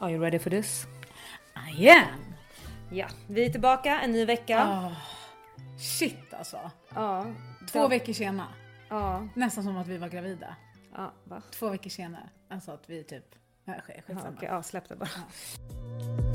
Are you ready for this? I am! Ja, vi är tillbaka en ny vecka. Oh, shit alltså. Ja. Två veckor senare. Ja. Nästan som att vi var gravida. Ja, va? Två veckor senare. Alltså att vi typ... Ja, sk- Ja, skitsamma. okej, ja, släpp det bara. Nej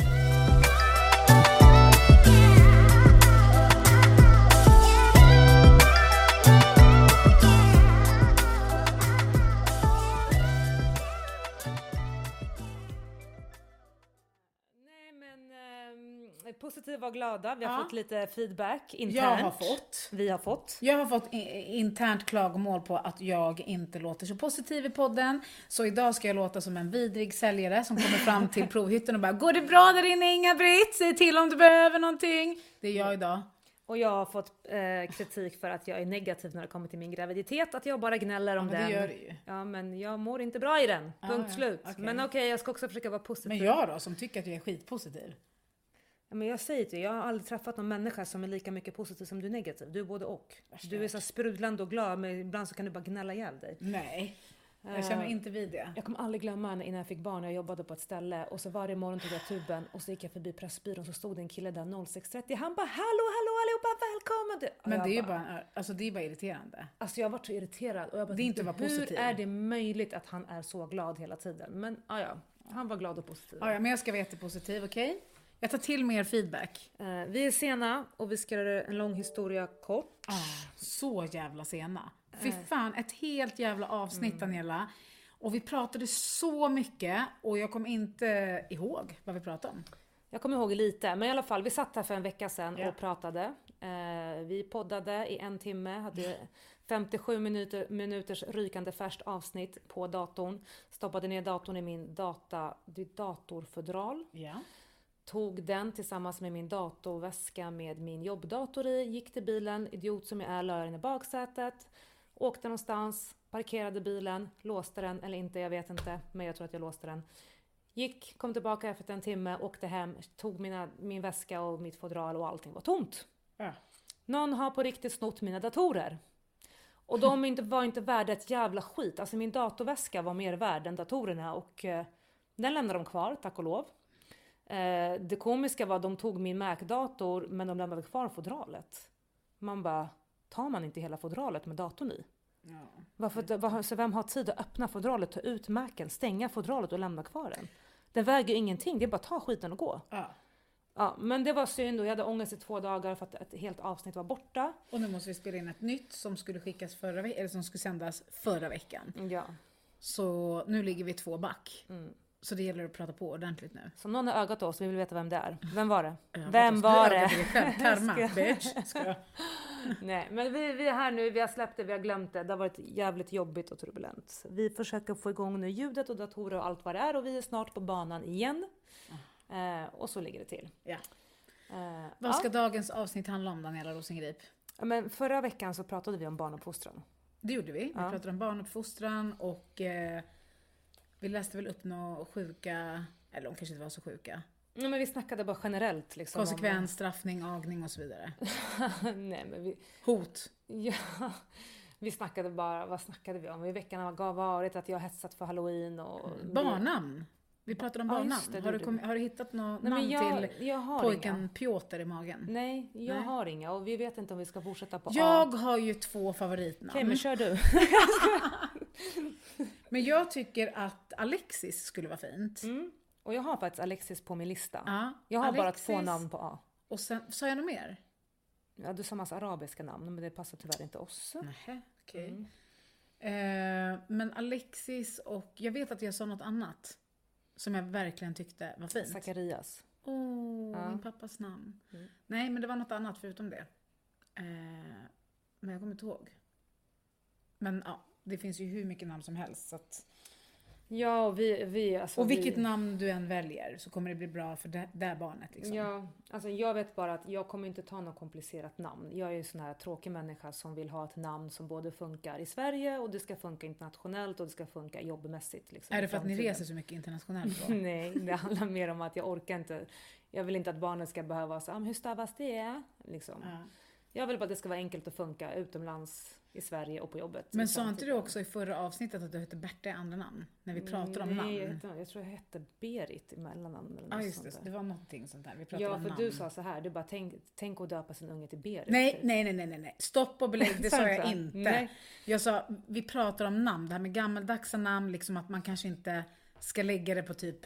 positiva och glada. Vi har Ja. fått lite feedback internt. Jag har fått. Vi har fått. Jag har fått internt klagomål på att jag inte låter så positiv i podden. Så idag ska jag låta som en vidrig säljare som kommer fram till provhytten och bara Går det bra där inne Inga-Britt? Säg till om du behöver någonting. Det är jag idag. Och jag har fått eh, kritik för att jag är negativ när det kommer till min graviditet. Att jag bara gnäller om men det den. gör du ju. Ja men jag mår inte bra i den. Ah, Punkt ja, slut. okej. Men okej jag ska också försöka vara positiv. Men jag då, som tycker att jag är skitpositiv. Men jag säger till dig, jag har aldrig träffat någon människa som är lika mycket positiv som du är negativ. Du är både och. Du är så sprudlande och glad men ibland så kan du bara gnälla ihjäl dig. Nej, jag känner Eh, inte vid det. Jag kommer aldrig glömma när innan jag fick barn och jag jobbade på ett ställe och så varje morgon tog jag tuben och så gick jag förbi Pressbyrån så stod det en kille där 06.30 han bara hallå hallå allihopa välkommen! Men det är ju bara, alltså det är bara irriterande. Alltså jag var så irriterad och jag bara, Det är inte att vara hur positiv. är det möjligt att han är så glad hela tiden? Men ja, ja, han var glad och positiv. Ja, ja, men jag ska vara jättepositiv, okej? Jag tar till mer feedback. Eh, vi är sena och vi ska göra en lång historia kort. Ah, så jävla sena. Fy fan, ett helt jävla avsnitt Daniela. Och vi pratade så mycket och jag kom inte ihåg vad vi pratade om. Jag kommer ihåg lite, men i alla fall, vi satt här för en vecka sedan Ja. och pratade. Eh, vi poddade i en timme, hade 57 minuter, minuters rykande färskt avsnitt på datorn. Stoppade ner datorn i min data, datorfodral. Ja. Tog den tillsammans med min datorväska med min jobbdator i, gick till bilen, idiot som jag är, la den i baksätet. Åkte någonstans, parkerade bilen, låste den eller inte, jag vet inte, men jag tror att jag låste den. Gick, kom tillbaka efter en timme, åkte hem, tog mina, min väska och mitt fodral och allting var tomt. ja. Någon har på riktigt snott mina datorer. Och de inte, var inte värda ett jävla skit. Alltså min datorväska var mer värd än datorerna och eh, den lämnade de kvar, tack och lov. Eh, det komiska var att de tog min Mac-dator men de lämnade kvar fodralet. Man bara, tar man inte hela fodralet med datorn i? ja. Varför, vad- så vem har tid att öppna fodralet, ta ut Macen, stänga fodralet och lämna kvar den? Den väger ingenting, det är bara ta skiten och gå. ja. Ja, men det var synd och jag hade ångest i två dagar för att ett helt avsnitt var borta. Och nu måste vi spela in ett nytt som skulle skickas förra eller som skulle sändas förra veckan. Ja. Så nu ligger vi två back. Mm. Så det gäller att prata på ordentligt nu. Så någon har ögat oss, vi vill veta vem det är. Vem var det? Ja, Vem var det? Karma, bitch. Ska jag? Nej, men vi, vi är här nu, vi har släppt det, vi har glömt det. Det har varit jävligt jobbigt och turbulent. Vi försöker få igång nu ljudet och datorer och allt vad det är och vi är snart på banan igen. Eh, och så ligger det till. Ja. Eh, Vad ska ja. dagens avsnitt handla om, Daniela Rosengrip? Ja, Men förra veckan så pratade vi om barnuppfostran. Det gjorde vi. Vi pratade om barnuppfostran och eh, vi läste väl upp några sjuka, eller de kanske inte var så sjuka. Ja, men vi snackade bara generellt. Liksom, om- Konsekvens, straffning, agning och så vidare. Nej, men vi, Hot. Ja, vi snackade bara, vad snackade vi om? I veckan har varit att jag hetsat för halloween och... Barnnamn. Vi pratade om Ja, barnnamn. det har, du kom, har du hittat något Nej, namn jag, till jag pojken inga. Piotr i magen? Nej, jag Nej. har inga och vi vet inte om vi ska fortsätta på Jag A. har ju två favoritnamn. Okej, men kör du. Men jag tycker att Alexis skulle vara fint. Mm. Och jag har faktiskt Alexis på min lista. Ja, Jag har bara Alexis. två namn på A. Och sen, sa jag något mer? Ja, du sa massa arabiska namn, men det passar tyvärr inte oss. Nähä, okej. Mm. Eh, men Alexis och, jag vet att jag sa något annat. Som jag verkligen tyckte var fint. Zacharias. Åh, Ja. min pappas namn. Mm. Nej, men det var något annat förutom det. Eh, men jag kommer inte ihåg. Men ja, det finns ju hur mycket namn som helst. Så att, Ja, och vi... vi alltså, och vilket vi, namn du än väljer så kommer det bli bra för det där barnet. Liksom. Ja, alltså jag vet bara att jag kommer inte ta något komplicerat namn. Jag är ju en sån här tråkig människa som vill ha ett namn som både funkar i Sverige och det ska funka internationellt och det ska funka jobbmässigt. Liksom, Är det för att ni reser så mycket internationellt då? Nej, det handlar mer om att jag orkar inte. Jag vill inte att barnen ska behöva säga, hur stavas det? Liksom. ja. Jag vill bara att det ska vara enkelt att funka utomlands. I Sverige och på jobbet. Men sa inte du också i förra avsnittet att du hette Berta i andra namn? När vi pratade om Nej, namn. jag, hette, jag tror jag hette Berit i mellannamn eller något just det. Det var någonting sånt där. Vi pratade Ja, om för namn. du sa så här, du bara tänk, tänk att döpa sin unge till Berit. Nej, nej, nej, nej, nej, nej. Stopp och belägg, det Sa jag inte. Nej. Jag sa, vi pratar om namn, det här med gammaldags namn, liksom att man kanske inte ska lägga det på typ,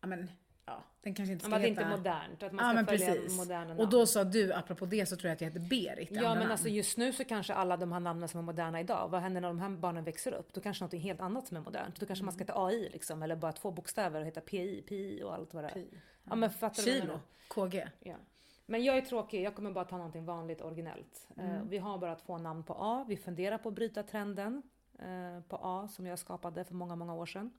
ja men, den kanske inte ska att det inte heta... är modernt, att man Ja ska men följa precis. moderna namn. Och då sa du, apropå det, så tror jag att jag heter Berit Ja men namn. alltså just nu så kanske alla de här namnen som är moderna idag, vad händer när de här barnen växer upp? Då kanske något helt annat som är modernt. Då kanske man ska heta AI liksom, eller bara två bokstäver och heta PI, PI och allt vad det är. Pi. Ja men fattar du vad jag Kilo? KG. Ja. Men jag är tråkig, jag kommer bara ta någonting vanligt originellt. Mm. Eh, vi har bara två namn på A, vi funderar på att bryta trenden eh, på A som jag skapade för många, många år sedan.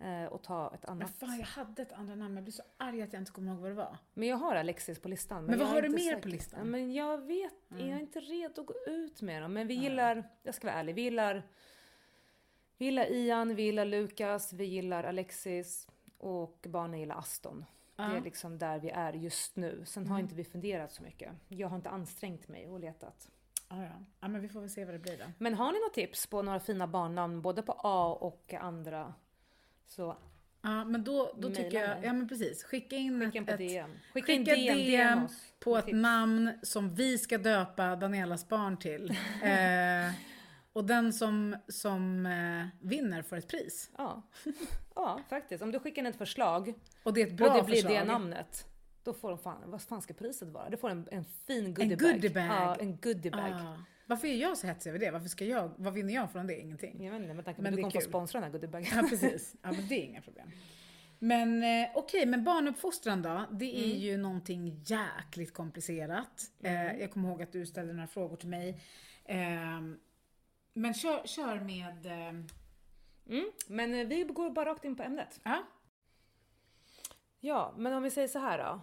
Eh, och ta ett Men annat. fan, jag hade ett andra namn, jag blir så arg att jag inte kommer ihåg vad det var. Men jag har Alexis på listan. Men vad jag är har du mer säker. på listan? Ja, Men jag vet, jag är inte redo att gå ut med dem. Men vi gillar, jag ska vara ärlig, vi gillar, vi gillar Ian, vi gillar Lukas, vi gillar Alexis och barnen gillar Aston. Det är liksom där vi är just nu. Sen har inte vi funderat så mycket. Jag har inte ansträngt mig och letat. Ja. ja, men vi får väl se vad det blir då. Men har ni några tips på några fina barnnamn, både på A och andra? Så Ja, men då, då tycker jag, mig. ja men precis, skicka in skicka in på ett, DM. Skicka, Skicka DM, DM på ett tips. namn som vi ska döpa Danielas barn till. eh, och den som, som eh, vinner får ett pris. Ja. ja, faktiskt. Om du skickar in ett förslag Och det är ett bra och det blir förslag. det namnet. Då får de fan, vad fan ska priset vara? Du får en, en fin goodiebag. goodiebag. Ja, en goodiebag. Ah. Varför är jag så hetsig över det? Varför ska jag, vad vinner jag från det? Ingenting. Jag vet inte, med tanke på Men att du kommer få sponsra den här goodiebagen. Ja precis, ja, men det är inga problem. Men eh, okej, men barnuppfostran då? Det är Mm. ju någonting jäkligt komplicerat. Eh, jag kommer ihåg att du ställde några frågor till mig. Eh, men kör, kör med... Eh, Mm. Men vi går bara rakt in på ämnet. ja, Ja, men om vi säger så här då.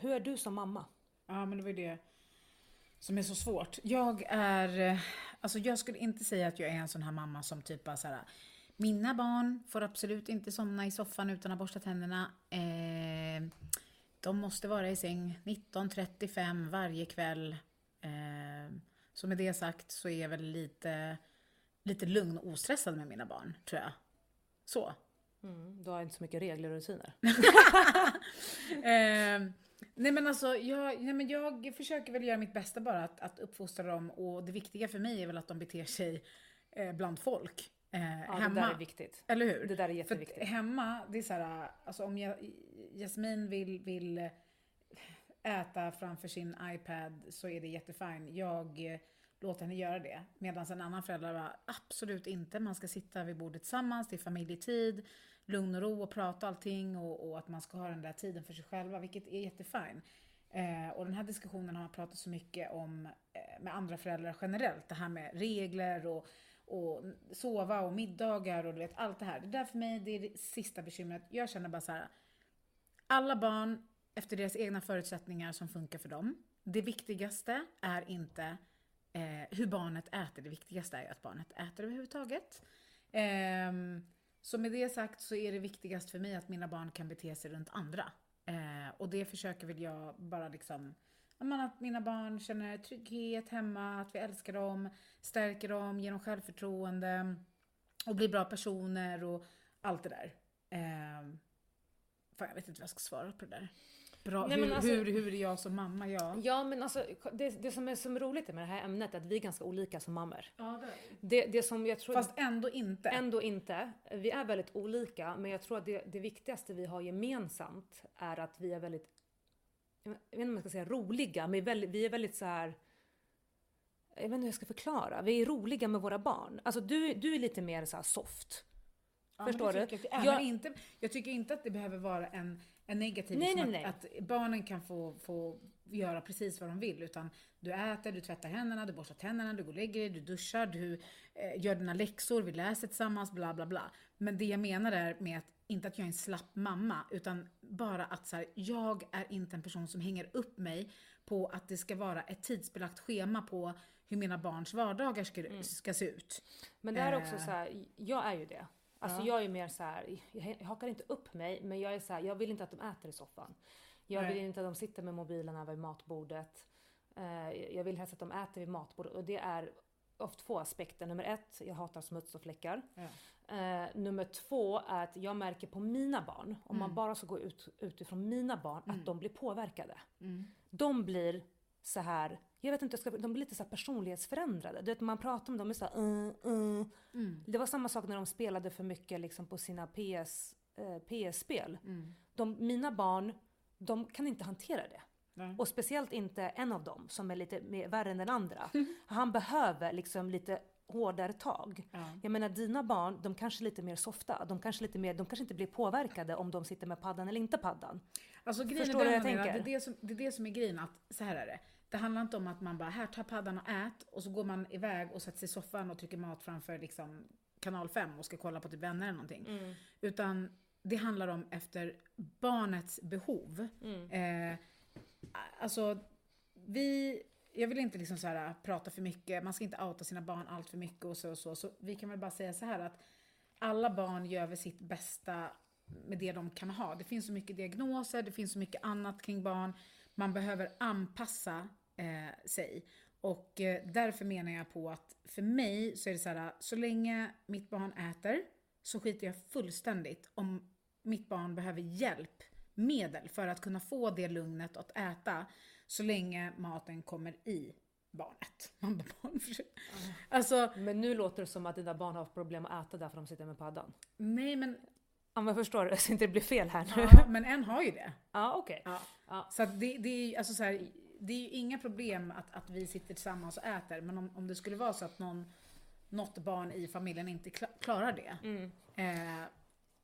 Hur är du som mamma? Ja, men det var ju det som är så svårt. Jag är, eh, alltså jag skulle inte säga att jag är en sån här mamma som typ bara så här. Mina barn får absolut inte somna i soffan utan att borsta tänderna. Eh, de måste vara i säng 19.35 varje kväll. Eh, så med det sagt så är jag väl lite, lite lugn och ostressad med mina barn, tror jag. Så. Mm, du har inte så mycket regler och rutiner. Eh, nej men alltså, jag, nej men jag försöker väl göra mitt bästa bara att, att uppfostra dem och det viktiga för mig är väl att de beter sig eh, bland folk. Eh, Ja, hemma. det där är viktigt. Eller hur? Det där är För jätteviktigt. hemma, det är så här, alltså om jag, Jasmin vill, vill äta framför sin iPad så är det jättefint. Jag eh, låter henne göra det. Medan en annan förälder bara, absolut inte. Man ska sitta vid bordet tillsammans, det är familjetid, lugn och ro och prata allting och, och att man ska ha den där tiden för sig själva, vilket är jättefint. Eh, och den här diskussionen har man pratat så mycket om eh, med andra föräldrar generellt. Det här med regler och, och sova och middagar och du vet allt det här. Det där för mig, det är det sista bekymret. Jag känner bara så här. Alla barn efter deras egna förutsättningar som funkar för dem. Det viktigaste är inte eh, hur barnet äter. Det viktigaste är ju att barnet äter överhuvudtaget. Eh, så med det sagt så är det viktigast för mig att mina barn kan bete sig runt andra. Eh, och det försöker väl jag bara liksom men att mina barn känner trygghet hemma, att vi älskar dem, stärker dem, ger dem självförtroende och blir bra personer och allt det där. Eh, fan, jag vet inte vad jag ska svara på det där. Bra, Nej, men hur, alltså- hur, hur är jag som mamma? Ja. Ja, men alltså det, det som är så roligt med det här ämnet är att vi är ganska olika som mammor. ja det Det, det som jag tror... Fast ändå inte. Ändå inte. Vi är väldigt olika, men jag tror att det, det viktigaste vi har gemensamt är att vi är väldigt, jag vet inte om jag ska säga roliga, men vi är väldigt, vi är väldigt så här. Jag vet inte hur jag ska förklara. Vi är roliga med våra barn. Alltså du, du är lite mer så soft. Ja, Förstår du? Jag. Jag- inte, jag tycker inte att det behöver vara en, en negativ, Nej, nej, att, nej. att barnen kan få, få göra precis vad de vill. Utan du äter, du tvättar händerna, du borstar tänderna, du går och lägger dig, du duschar, du eh, gör dina läxor, vi läser tillsammans, bla bla bla. Men det jag menar är med att, inte att jag är en slapp mamma, utan bara att så här, jag är inte en person som hänger upp mig på att det ska vara ett tidsbelagt schema på hur mina barns vardagar ska, Mm. ska se ut. Men det är också Eh. så här, jag är ju det. Alltså Ja. jag är mer så här, jag, hakar inte upp mig, men jag är så här, jag vill inte att de äter i soffan. Jag Nej. vill inte att de sitter med mobilen över matbordet. Eh, jag vill helst att de äter vid matbordet och det är ofta två aspekter. Nummer ett, jag hatar smuts och fläckar. Ja. Eh, nummer två är att jag märker på mina barn, om man bara ska gå ut, utifrån mina barn, att de blir påverkade. De blir så här, jag vet inte, jag ska, de blir lite så här personlighetsförändrade. Du vet, man pratar med dem, de är så här, uh, uh. Det var samma sak när de spelade för mycket liksom, på sina PS, eh, PS-spel. De, mina barn, de kan inte hantera det. Nej. Och speciellt inte en av dem som är lite mer, värre än den andra. Han behöver liksom lite hårdare tag. Ja. Jag menar dina barn, de kanske är lite mer softa. De kanske, lite mer, de kanske inte blir påverkade om de sitter med paddan eller inte paddan. Alltså grejen Förstår du vad jag Amira, det, är tänker? det, som, det är det som är grejen, att så här är det. Det handlar inte om att man bara, här ta paddan och ät och så går man iväg och sätter sig i soffan och trycker mat framför liksom kanal 5 och ska kolla på typ vänner eller någonting. Mm. Utan det handlar om efter barnets behov. Mm. Eh, alltså, vi, jag vill inte liksom så här prata för mycket, man ska inte outa sina barn allt för mycket och så och så. Så vi kan väl bara säga så här att alla barn gör väl sitt bästa med det de kan ha. Det finns så mycket diagnoser, det finns så mycket annat kring barn. Man behöver anpassa eh, sig. Och eh, därför menar jag på att för mig så är det så här, så länge mitt barn äter så skiter jag fullständigt om mitt barn behöver hjälp, medel för att kunna få det lugnet att äta så länge maten kommer i barnet. Man barn, Alltså, Men nu låter det som att dina barn har problem att äta därför de sitter med paddan. nej men, Ja men förstår du, så inte det blir fel här nu. ja, men en har ju det. Ja okej. Ja. Ja. Så att det, det, är, alltså så här, det är ju inga problem att, att vi sitter tillsammans och äter, men om, om det skulle vara så att någon, något barn i familjen inte kla- klarar det, eh,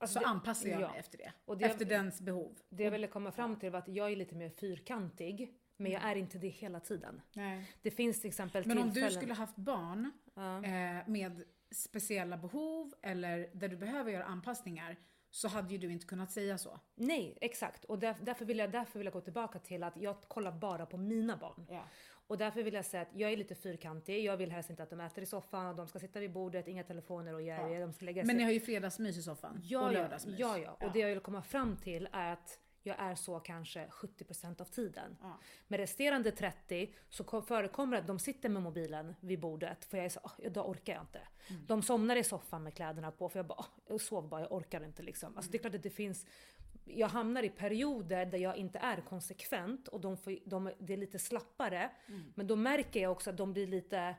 Alltså så det- anpassar jag ja. mig efter det. Det- efter dens behov. Det jag ville komma fram till var att jag är lite mer fyrkantig, men jag är inte det hela tiden. Nej. Det finns till exempel Men om du skulle haft barn Ja. eh, med speciella behov eller där du behöver göra anpassningar så hade ju du inte kunnat säga så. Nej, exakt. Och där, därför, vill jag, därför vill jag gå tillbaka till att jag kollar bara på mina barn. Ja. Och därför vill jag säga att jag är lite fyrkantig. Jag vill helst inte att de äter i soffan och de ska sitta vid bordet, inga telefoner och Ja. de ska lägga sig. Men ni har ju fredagsmys i soffan Ja, och lördagsmys. ja, ja. Och det jag vill komma fram till är att jag är så kanske 70% av tiden. Ja. Med resterande 30 så ko- förekommer det att de sitter med mobilen vid bordet för jag är så, "Åh, idag orkar jag inte. Mm. De somnar i soffan med kläderna på för jag bara, "Åh, jag sov bara, jag orkar inte liksom. Alltså det är klart att det finns jag hamnar i perioder där jag inte är konsekvent och de får, de, det är lite slappare. Mm. Men då märker jag också att de blir lite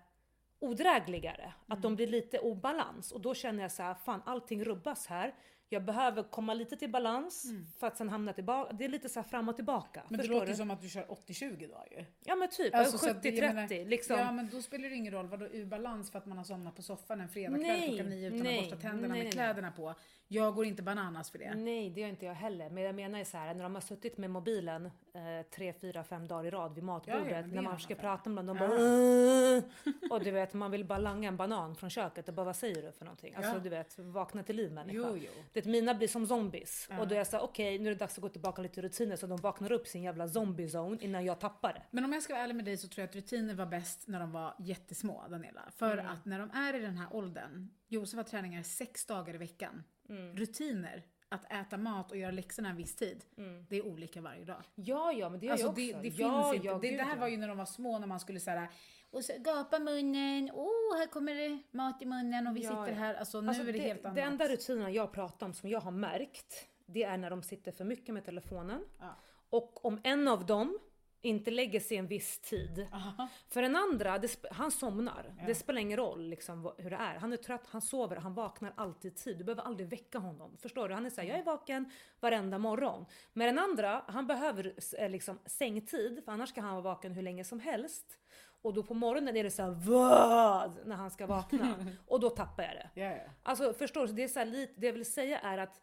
odrägligare. Att Mm. de blir lite obalans. Och då känner jag så här, fan allting rubbas här. Jag behöver komma lite till balans för att sen hamna tillbaka. Det är lite så här fram och tillbaka. Mm. Men det låter du? som att du kör 80-20 då ju. Ja men typ, Alltså, så att 70-30 jag menar- liksom. Ja men då spelar det ingen roll, vadå ur balans för att man har somnat på soffan en fredagkväll klockan nio utan nej, att borsta tänderna nej, med nej. kläderna på. Jag går inte bananas för det. Nej, det gör inte jag heller. Men jag menar ju så här, när de har suttit med mobilen eh, tre, fyra, fem dagar i rad vid matbordet. Ja, ja, när är man ska annan prata med dem, de bara. Och du vet, man vill bara langa en banan från köket och bara vad säger du för någonting? Alltså du vet, vakna till liv människa. Jo, jo. Det, mina blir som zombies. Och då är jag såhär, okej nu är det dags att gå tillbaka lite rutiner så de vaknar upp sin jävla zombie zone innan jag tappar det. Men om jag ska vara ärlig med dig så tror jag att rutiner var bäst när de var jättesmå, Daniela. För Mm. att när de är i den här åldern, Josef har träningar sex dagar i veckan. Mm. Rutiner, att äta mat och göra läxorna en viss tid, det är olika varje dag. Ja, ja, men det gör Alltså jag det, också. det finns ja, inte. Ja, det, gud, det här ja. var ju när de var små när man skulle säga och så gapa munnen, oh här kommer det mat i munnen och vi Ja, sitter här. Alltså nu Alltså, är det, helt annat. Det enda rutinen jag pratar om som jag har märkt, det är när de sitter för mycket med telefonen. Och om en av dem inte lägger sig en viss tid. Aha. För den andra, det han somnar. Det spelar ingen roll liksom, hur det är. Han är trött, han sover, han vaknar alltid tid. Du behöver aldrig väcka honom. Förstår du? Han är såhär, jag är vaken varenda morgon. Men den andra, han behöver eh, liksom sängtid, för annars kan han vara vaken hur länge som helst. Och då på morgonen är det såhär vad? När han ska vakna. Och då tappar jag det. Ja, ja. Alltså förstår du? Det, är så här det jag vill säga är att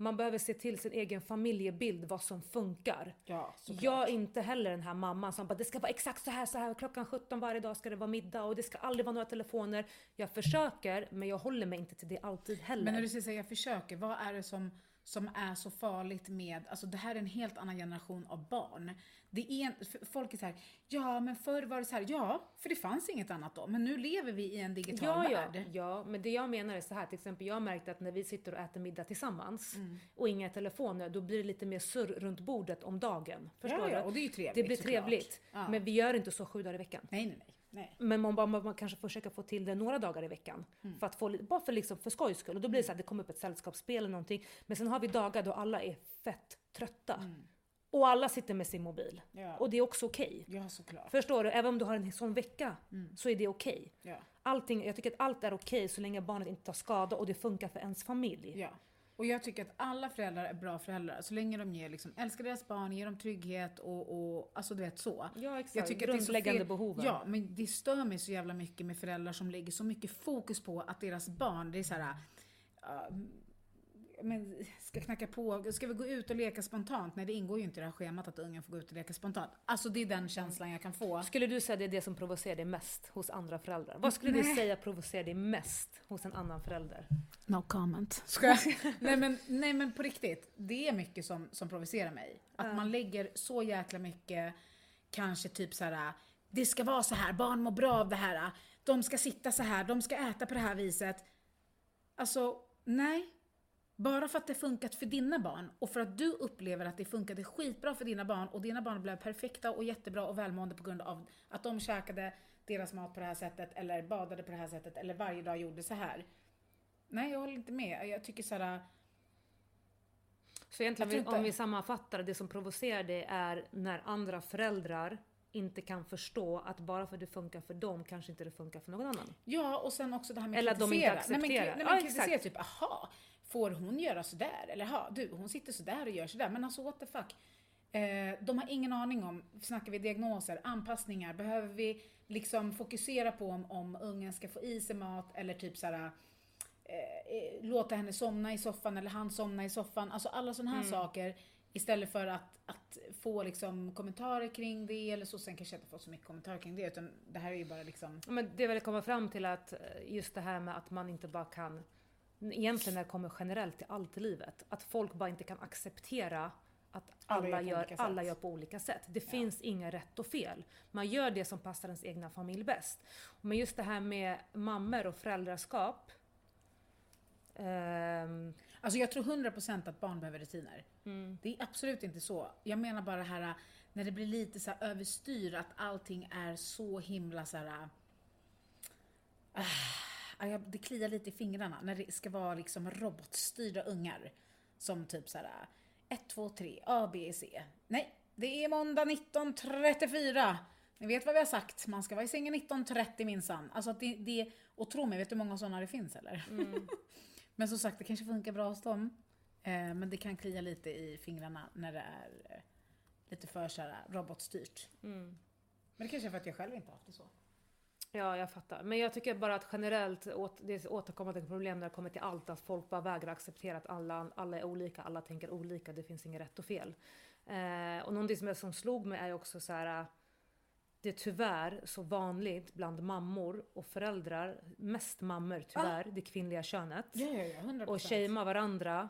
man behöver se till sin egen familjebild, vad som funkar. Ja, såklart. Jag är inte heller den här mamman som bara det ska vara exakt så här, så här klockan 17 varje dag ska det vara middag och det ska aldrig vara några telefoner. Jag försöker men jag håller mig inte till det alltid heller. Men när du säger jag försöker, vad är det som, som är så farligt med, alltså det här är en helt annan generation av barn. Det är, folk är så här, ja men förr var det så här, ja, för det fanns inget annat då, men nu lever vi i en digital Ja, ja, värld. ja, men det jag menar är så här, till exempel jag har märkt att när vi sitter och äter middag tillsammans Mm. och inga telefoner, då blir det lite mer surr runt bordet om dagen. Förstår Ja, ja, du? och det är ju trevligt Det blir trevligt. Ja. Men vi gör inte så sju dagar i veckan. Nej, nej, nej. Nej. Men man, bara, man kanske försöker få till det några dagar i veckan. Mm. För att få, bara för, liksom, för skojs skull. Och då blir det så här, det kommer upp ett sällskapsspel eller någonting. Men sen har vi dagar då alla är fett trötta. Och alla sitter med sin mobil. Mm. Ja. Och det är också okej. Ja, såklart. Förstår du? Även om du har en sån vecka så är det okej. Ja. Allting, jag tycker att allt är okej så länge barnet inte tar skada och det funkar för ens familj. Ja. Och jag tycker att alla föräldrar är bra föräldrar så länge de ger, liksom, älskar deras barn, ger dem trygghet och, och alltså du vet så. Ja, exakt. Jag tycker att det är så Grundläggande fel- behoven. Ja, men det stör mig så jävla mycket med föräldrar som lägger så mycket fokus på att deras barn, det är så här. ja, men ska knacka på, ska vi gå ut och leka spontant? Nej det ingår ju inte i det här schemat att ungen får gå ut och leka spontant. Alltså det är den känslan jag kan få. Skulle du säga det är det som provocerar dig mest hos andra föräldrar? Vad skulle du Nej. säga provocerar dig mest hos en annan förälder? No comment. Ska jag? nej, men, nej men på riktigt, det är mycket som, som provocerar mig. Att man lägger så jäkla mycket, kanske typ så här. det ska vara så här, barn mår bra av det här, de ska sitta så här, de ska äta på det här viset. Alltså, nej. Bara för att det funkat för dina barn och för att du upplever att det funkade skitbra för dina barn och dina barn blev perfekta och jättebra och välmående på grund av att de käkade deras mat på det här sättet eller badade på det här sättet eller varje dag gjorde så här. Nej, jag håller inte med. Jag tycker såhär... Så egentligen, tror om vi sammanfattar, det som provocerar dig är när andra föräldrar inte kan förstå att bara för att det funkar för dem kanske inte det funkar för någon annan. Ja, och sen också det här med Eller att de inte kritisera. Nej, men, accepterar. nej, men Ja, kritisera typ, aha, får hon göra sådär? Eller ha, du, hon sitter sådär och gör sådär. Men alltså what the fuck. Eh, de har ingen aning om, snackar vi diagnoser, anpassningar, behöver vi liksom fokusera på om, om ungen ska få i sig mat eller typ såhär eh, eh, låta henne somna i soffan eller han somna i soffan. Alltså alla sådana här saker. Istället för att, att få liksom kommentarer kring det eller så. Sen kanske jag inte får så mycket kommentarer kring det utan det här är ju bara liksom Men det väl att komma fram till att eh, just det här med att man inte bara kan, egentligen när det kommer generellt till allt i livet, att folk bara inte kan acceptera att Alla alla, gör alla gör på olika sätt. Det finns inga rätt och fel. Man gör det som passar ens egna familj bäst. Men just det här med mammor och föräldraskap. ehm, Alltså jag tror 100% att barn behöver rutiner. Det är absolut inte så. Jag menar bara det här när det blir lite så här överstyr, att allting är så himla så här. Ah, jag- det kliar lite i fingrarna när det ska vara liksom robotstyrda ungar. Som typ så här 1, 2, 3, A, B, C. Nej, det är måndag 19.34. Ni vet vad vi har sagt, man ska vara i sängen 19.30 minsann. Alltså det, det, och tro mig, vet du hur många sådana det finns eller? Men som sagt, det kanske funkar bra hos dem. Eh, men det kan klia lite i fingrarna när det är eh, lite för så här, robotstyrt. Men det kanske är för att jag själv inte har haft det så. Ja, jag fattar. Men jag tycker bara att generellt, åt, det är ett återkommande problem när det kommer till allt, att folk bara vägrar acceptera att alla, alla är olika, alla tänker olika, det finns inget rätt och fel. Eh, och någonting som, jag, som slog mig är också så här, det är tyvärr så vanligt bland mammor och föräldrar, mest mammor tyvärr, det kvinnliga könet, Ja, ja, ja, 100%. och shamea varandra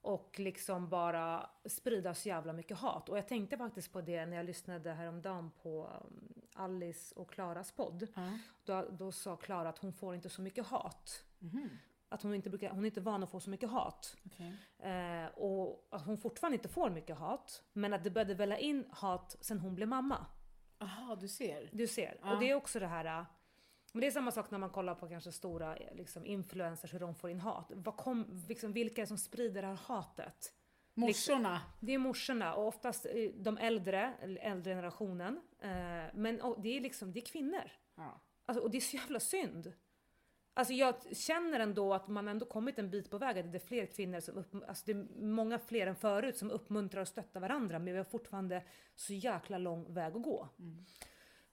och liksom bara sprida så jävla mycket hat. Och jag tänkte faktiskt på det när jag lyssnade häromdagen på um, Alice och Klaras podd. Ja. Då, då sa Klara att hon får inte så mycket hat. Mhm, Att hon inte, brukar, hon är inte van att få så mycket hat. okej. Eh, och att hon fortfarande inte får mycket hat. Men att det började välla in hat sen hon blev mamma. Aha, du ser. Du ser. Ja. Och det är också det här... äh, Men det är samma sak när man kollar på kanske stora eh, liksom, influencers, hur de får in hat. Vad kom, liksom, vilka är det som sprider det här hatet? Morsorna. Det är morsorna och oftast eh, de äldre, äldre generationen. Eh, men det är liksom, det är kvinnor. Ja. Alltså, och det är så jävla synd. Alltså jag känner ändå att man ändå kommit en bit på vägen. Det är fler kvinnor som upp, alltså det är många fler än förut som uppmuntrar och stöttar varandra. Men vi har fortfarande så jäkla lång väg att gå.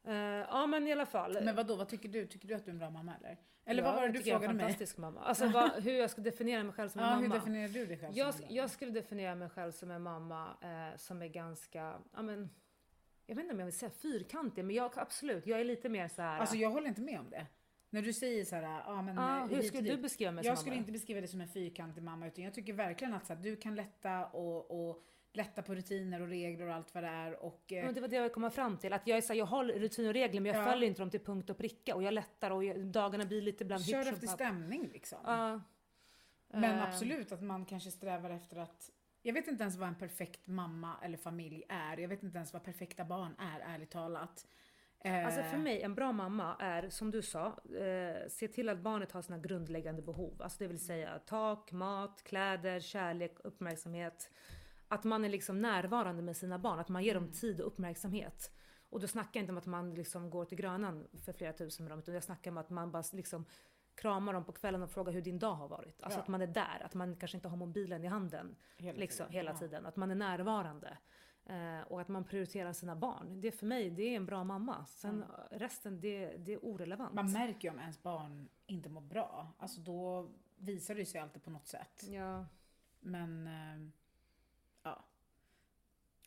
Eh, ja men i alla fall. Men vad då? vad tycker du? Tycker du att du är en bra mamma eller? Eller Ja, vad var det jag du tycker jag är frågade en mig? fantastisk mamma. Alltså vad, hur jag ska definiera mig själv som en Ja, hur mamma. definierar du dig själv Jag, som en jag skulle definiera mig själv som en mamma eh, som är ganska, ja men, jag vet inte om jag vill säga fyrkantig, men jag absolut, jag är lite mer så här. Alltså jag håller inte med om det. När du säger så här, ja men Ja, eh, hur skulle du beskriva mig Jag som skulle mamma? inte beskriva dig som en fyrkantig mamma utan jag tycker verkligen att så här, du kan lätta och, och lätta på rutiner och regler och allt vad det är och eh, Men det var det jag komma fram till. Att jag, är så här, jag har rutiner och regler men jag Ja. följer inte dem till punkt och pricka och jag lättar och jag, dagarna blir lite ibland kör efter stämning liksom. Ja. Men Eh, absolut att man kanske strävar efter att jag vet inte ens vad en perfekt mamma eller familj är. Jag vet inte ens vad perfekta barn är, ärligt talat. Eh, Alltså för mig, en bra mamma är som du sa, eh, se till att barnet har sina grundläggande behov. Alltså det vill säga tak, mat, kläder, kärlek, uppmärksamhet. Att man är liksom närvarande med sina barn, att man ger dem tid och uppmärksamhet. Och då snackar jag inte om att man liksom går till Grönan för flera tusen med dem, utan jag snackar om att man bara liksom kramar dem på kvällen och frågar hur din dag har varit. Alltså Ja. att man är där, att man kanske inte har mobilen i handen Hela liksom, tiden, hela ja. tiden. Att man är närvarande. Eh, och att man prioriterar sina barn. Det för mig, det är en bra mamma. Sen resten, det, det är orelevant. Man märker ju om ens barn inte mår bra. Alltså då visar det sig alltid på något sätt. ja. Men eh,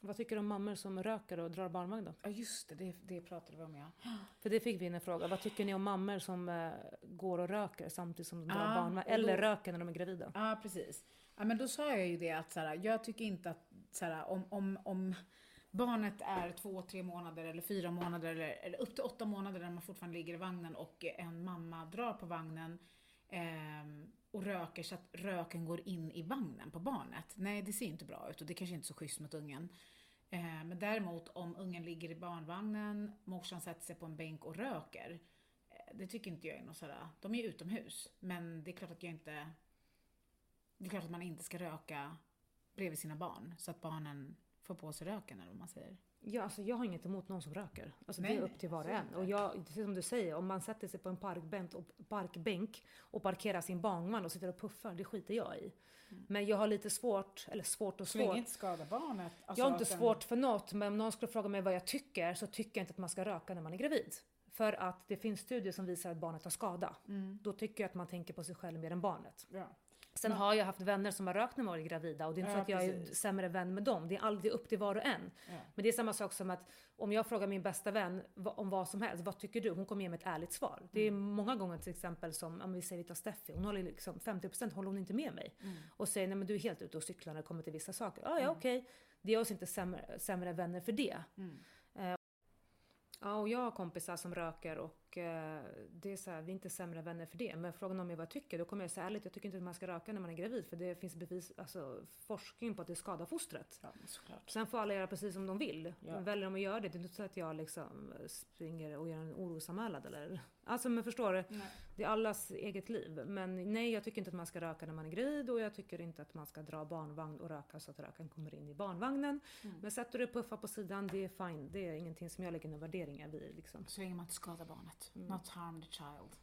Vad tycker du om mammor som röker och drar barnvagn då? ja just det, det, det pratade vi om ja. För det fick vi in en fråga. Vad tycker ni om mammor som eh, går och röker samtidigt som de drar Ja, barnvagn? Eller då- röker när de är gravida? Ja, precis. Ja, men då sa jag ju det att så här, jag tycker inte att så här, om, om, om barnet är två, tre månader eller fyra månader eller, eller upp till åtta månader när man fortfarande ligger i vagnen och en mamma drar på vagnen ehm, och röker så att röken går in i vagnen på barnet. Nej, det ser inte bra ut och det kanske inte är så schysst mot ungen. Eh, men däremot om ungen ligger i barnvagnen, morsan sätter sig på en bänk och röker. Eh, det tycker inte jag är något sådär, de är ju utomhus. Men det är klart att jag inte det är klart att man inte ska röka bredvid sina barn så att barnen får på sig röken eller vad man säger. Ja, alltså jag har inget emot någon som röker. Alltså Nej, det är upp till var och är en. det. Och jag, precis som du säger, om man sätter sig på en parkbänk och, parkbänk och parkerar sin barnvagn och sitter och puffar, det skiter jag i. Men jag har lite svårt, eller svårt och Så länge svårt. inte skadar barnet. Alltså jag har inte den- svårt för något, men om någon skulle fråga mig vad jag tycker så tycker jag inte att man ska röka när man är gravid. För att det finns studier som visar att barnet har skada. Mm. Då tycker jag att man tänker på sig själv mer än barnet. Ja. Sen har jag haft vänner som har rökt när de varit gravida och det är inte Ja, så att jag är precis. sämre vän med dem. Det är aldrig upp till var och en. Ja. Men det är samma sak som att om jag frågar min bästa vän om vad som helst, vad tycker du? Hon kommer ge mig ett ärligt svar. Det är Mm. många gånger till exempel som, om vi säger vi tar Steffi, hon håller liksom 50% håller hon inte med mig. Mm. Och säger nej men du är helt ute och cyklar när det kommer till vissa saker. Ah, ja okej, det gör oss inte sämre, sämre vänner för det. Mm. Ja, och jag har kompisar som röker och eh, det är så här, vi är inte sämre vänner för det. Men frågan om mig vad jag tycker, då kommer jag säga ärligt, jag tycker inte att man ska röka när man är gravid. För det finns bevis, alltså forskning på att det skadar fostret. Ja, såklart. Sen får alla göra precis som de vill. Ja. Väljer de att göra det, det är inte så att jag liksom springer och gör en orosanmälan eller... Alltså men förstår du? Nej. Det är allas eget liv. Men nej, jag tycker inte att man ska röka när man är gravid och jag tycker inte att man ska dra barnvagn och röka så att röken kommer in i barnvagnen. Mm. Men sätter du puffar på sidan, det är fine. Det är ingenting som jag lägger några värderingar vid liksom. Så länge man inte skadar barnet. Mm. Not harm the child.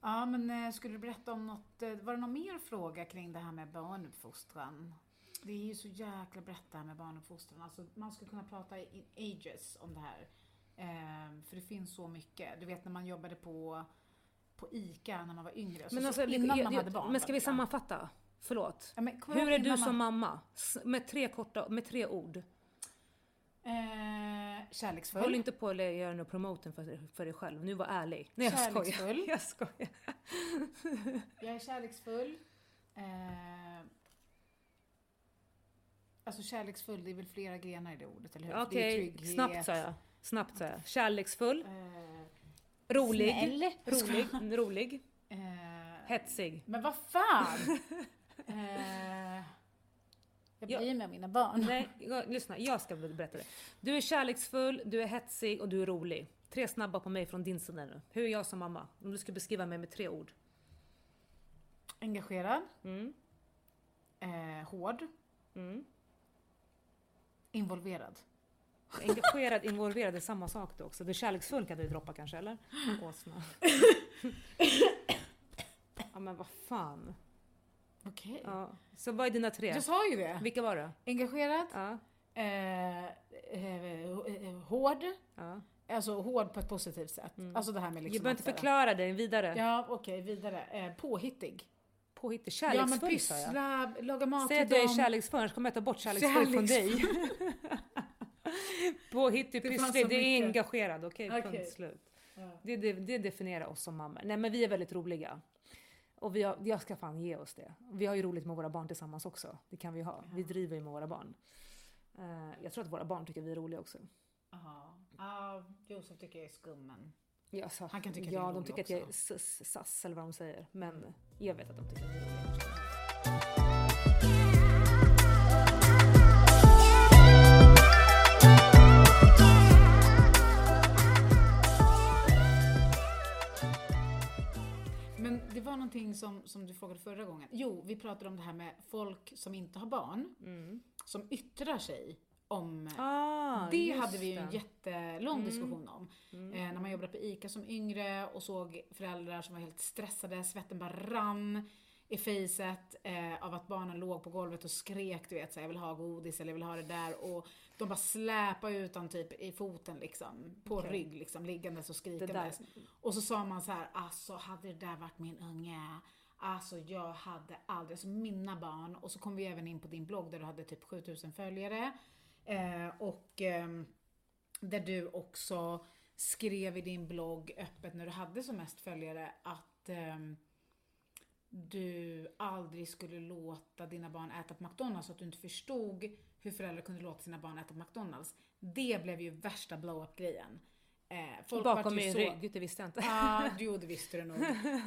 Ja, men eh, skulle du berätta om något, eh, var det någon mer fråga kring det här med barnuppfostran? Det är ju så jäkla brett det här med barnuppfostran. Alltså, man skulle kunna prata i ages om det här. Ehm, för det finns så mycket. Du vet när man jobbade på, på ICA när man var yngre. Men så alltså, innan jag- man hade barn. Men ska vi sammanfatta? Förlåt. Ja, men Hur är du innan som man- mamma? Med tre korta, med tre ord. Eh, kärleksfull. Håll inte på att göra någon promoten för, för dig själv. Nu var ärlig. Nej jag skojar. Kärleksfull. Jag skojar. Jag är kärleksfull. Eh, alltså kärleksfull, det är väl flera grenar i det ordet, eller hur? För det är Okej, trygghet, snabbt sa jag. Snabbt sa jag. Kärleksfull, Eh, rolig, Snäll. rolig, rolig, eh, hetsig. men vad fan! jag Ja. bryr mig om mina barn. Nej, jag, lyssna, jag ska berätta det. Du är kärleksfull, du är hetsig och du är rolig. Tre snabba på mig från din sida nu. Hur är jag som mamma? Om du skulle beskriva mig med tre ord. Engagerad, Mm, eh, hård, mm. involverad. Engagerad, involverad är samma sak då också. Du är kärleksfull kan du droppa kanske, eller? Åsna. Ja men vad fan. Okej. Ja. Så vad är dina tre? Jag sa ju det. Vilka var det? Engagerad, Ja, eh, eh, eh, hård, ja. alltså hård på ett positivt sätt. Alltså det här med liksom Jag behöver inte förklara dig vidare. Ja, okej, vidare. Eh, påhittig. Påhittig. Ja, men Kärleksfull sa jag. pyssla, laga mat Säg till att jag är dem. kärleksfull, annars kommer jag ta bort kärleksfull från dig. Påhittig, pysslig, det är engagerad. Okej, Okej. punkt slut. Eh, Det, det, det definierar oss som mammor. Nej men vi är väldigt roliga. Och vi har, jag ska fan ge oss det. Vi har ju roligt med våra barn tillsammans också. Det kan vi ha. Vi driver ju med våra barn. Eh, jag tror att våra barn tycker vi är roliga också. Ja, Josef tycker jag är skum men... Ja, så, Han kan tycka att ja är de rolig tycker att jag är också. sass eller vad de säger. Men jag vet att de tycker att jag är rolig. Var någonting som, som du frågade förra gången. Jo, vi pratade om det här med folk som inte har barn, som yttrar sig om... Ah, det hade vi ju en jättelång diskussion om. Eh, när man jobbade på ICA som yngre och såg föräldrar som var helt stressade, svetten bara rann i facet eh, av att barnen låg på golvet och skrek, du vet, så jag vill ha godis eller jag vill ha det där. Och de bara släpade ut den typ i foten liksom, på Okej. rygg liksom, liggandes och skrikandes. Och så sa man så här, alltså hade det där varit min unge, alltså jag hade aldrig, alltså mina barn, och så kom vi även in på din blogg där du hade typ 7000 följare. Eh, och ehm, där du också skrev i din blogg öppet när du hade som mest följare att ehm, du aldrig skulle låta dina barn äta på McDonalds och att du inte förstod hur föräldrar kunde låta sina barn äta på McDonalds. Det blev ju värsta blow-up grejen. Eh, folk Bakom min så- rygg, det visste jag inte. Ja, jo det visste du nog.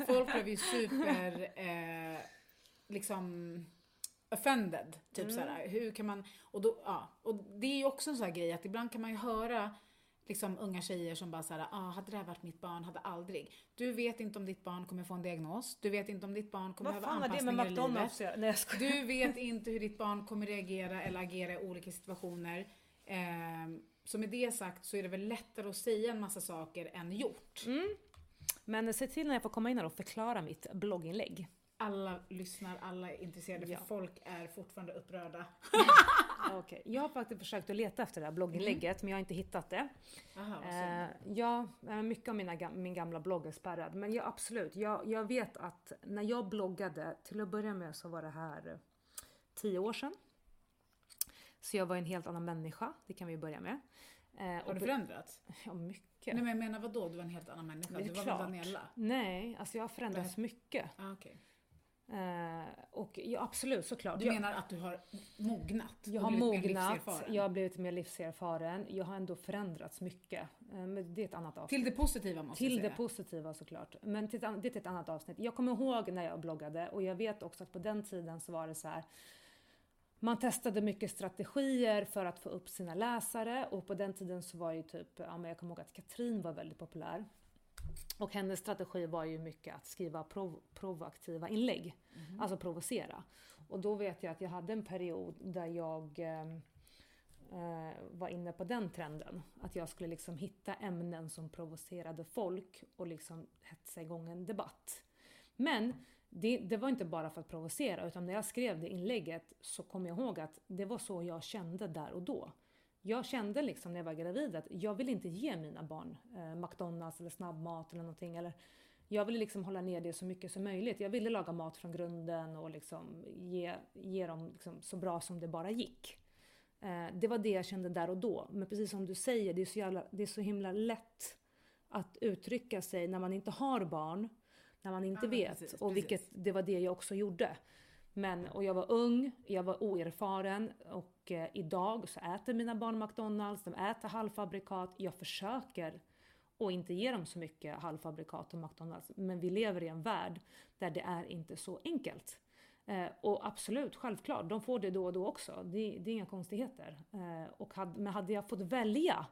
Folk blev ju super, eh, liksom offended. Typ såhär, hur kan man, och, då, ja, och det är ju också en sån här grej att ibland kan man ju höra liksom unga tjejer som bara såhär, ah, hade det här varit mitt barn, hade aldrig. Du vet inte om ditt barn kommer få en diagnos, du vet inte om ditt barn kommer Vad behöva anpassningar i livet. Nej. Du vet inte hur ditt barn kommer reagera eller agera i olika situationer. Ehm, så med det sagt så är det väl lättare att säga en massa saker än gjort. Men se till när jag får komma in här och förklara mitt blogginlägg. Alla lyssnar, alla är intresserade Ja. för folk är fortfarande upprörda. Okej, Jag har faktiskt försökt att leta efter det här blogginlägget men jag har inte hittat det. Aha. Eh, ja, eh, mycket av mina, min gamla blogg är spärrad. Men ja, absolut, jag, jag vet att när jag bloggade, till att börja med så var det här eh, tio år sedan. Så jag var en helt annan människa, det kan vi börja med. Eh, Har du förändrats? Ja, mycket. Nej men jag menar vadå? Du var en helt annan människa? Du var klart. väl Daniela? Nej, alltså jag har förändrats mycket. Ah, okej. Eh, och ja, absolut, såklart. Du jag, menar att du har mognat? jag har mognat, jag har blivit mer livserfaren, jag har ändå förändrats mycket. Men det är ett annat avsnitt. Till det positiva måste Till jag det säga. positiva såklart. Men till, det är ett annat avsnitt. Jag kommer ihåg när jag bloggade och jag vet också att på den tiden så var det så här. Man testade mycket strategier för att få upp sina läsare och på den tiden så var ju typ, ja men jag kommer ihåg att Katrin var väldigt populär. Och hennes strategi var ju mycket att skriva prov, provoaktiva inlägg. Alltså provocera. Och då vet jag att jag hade en period där jag eh, eh, var inne på den trenden. Att jag skulle liksom hitta ämnen som provocerade folk och liksom hetsa igång en debatt. Men det, det var inte bara för att provocera utan när jag skrev det inlägget så kom jag ihåg att det var så jag kände där och då. Jag kände liksom när jag var gravid att jag vill inte ge mina barn eh, McDonalds eller snabbmat eller någonting. Eller jag ville liksom hålla ner det så mycket som möjligt. Jag ville laga mat från grunden och liksom ge, ge dem liksom så bra som det bara gick. Eh, det var det jag kände där och då. Men precis som du säger, det är så, jävla, det är så himla lätt att uttrycka sig när man inte har barn, när man inte Ja, vet. precis, och precis. vilket, det var det jag också gjorde. Men, och jag var ung, jag var oerfaren och eh, idag så äter mina barn McDonalds, de äter halvfabrikat. Jag försöker och inte ge dem så mycket halvfabrikat och McDonalds. Men vi lever i en värld där det är inte så enkelt. Eh, och absolut, självklart, de får det då och då också. Det, det är inga konstigheter. Eh, och hade, men hade jag fått välja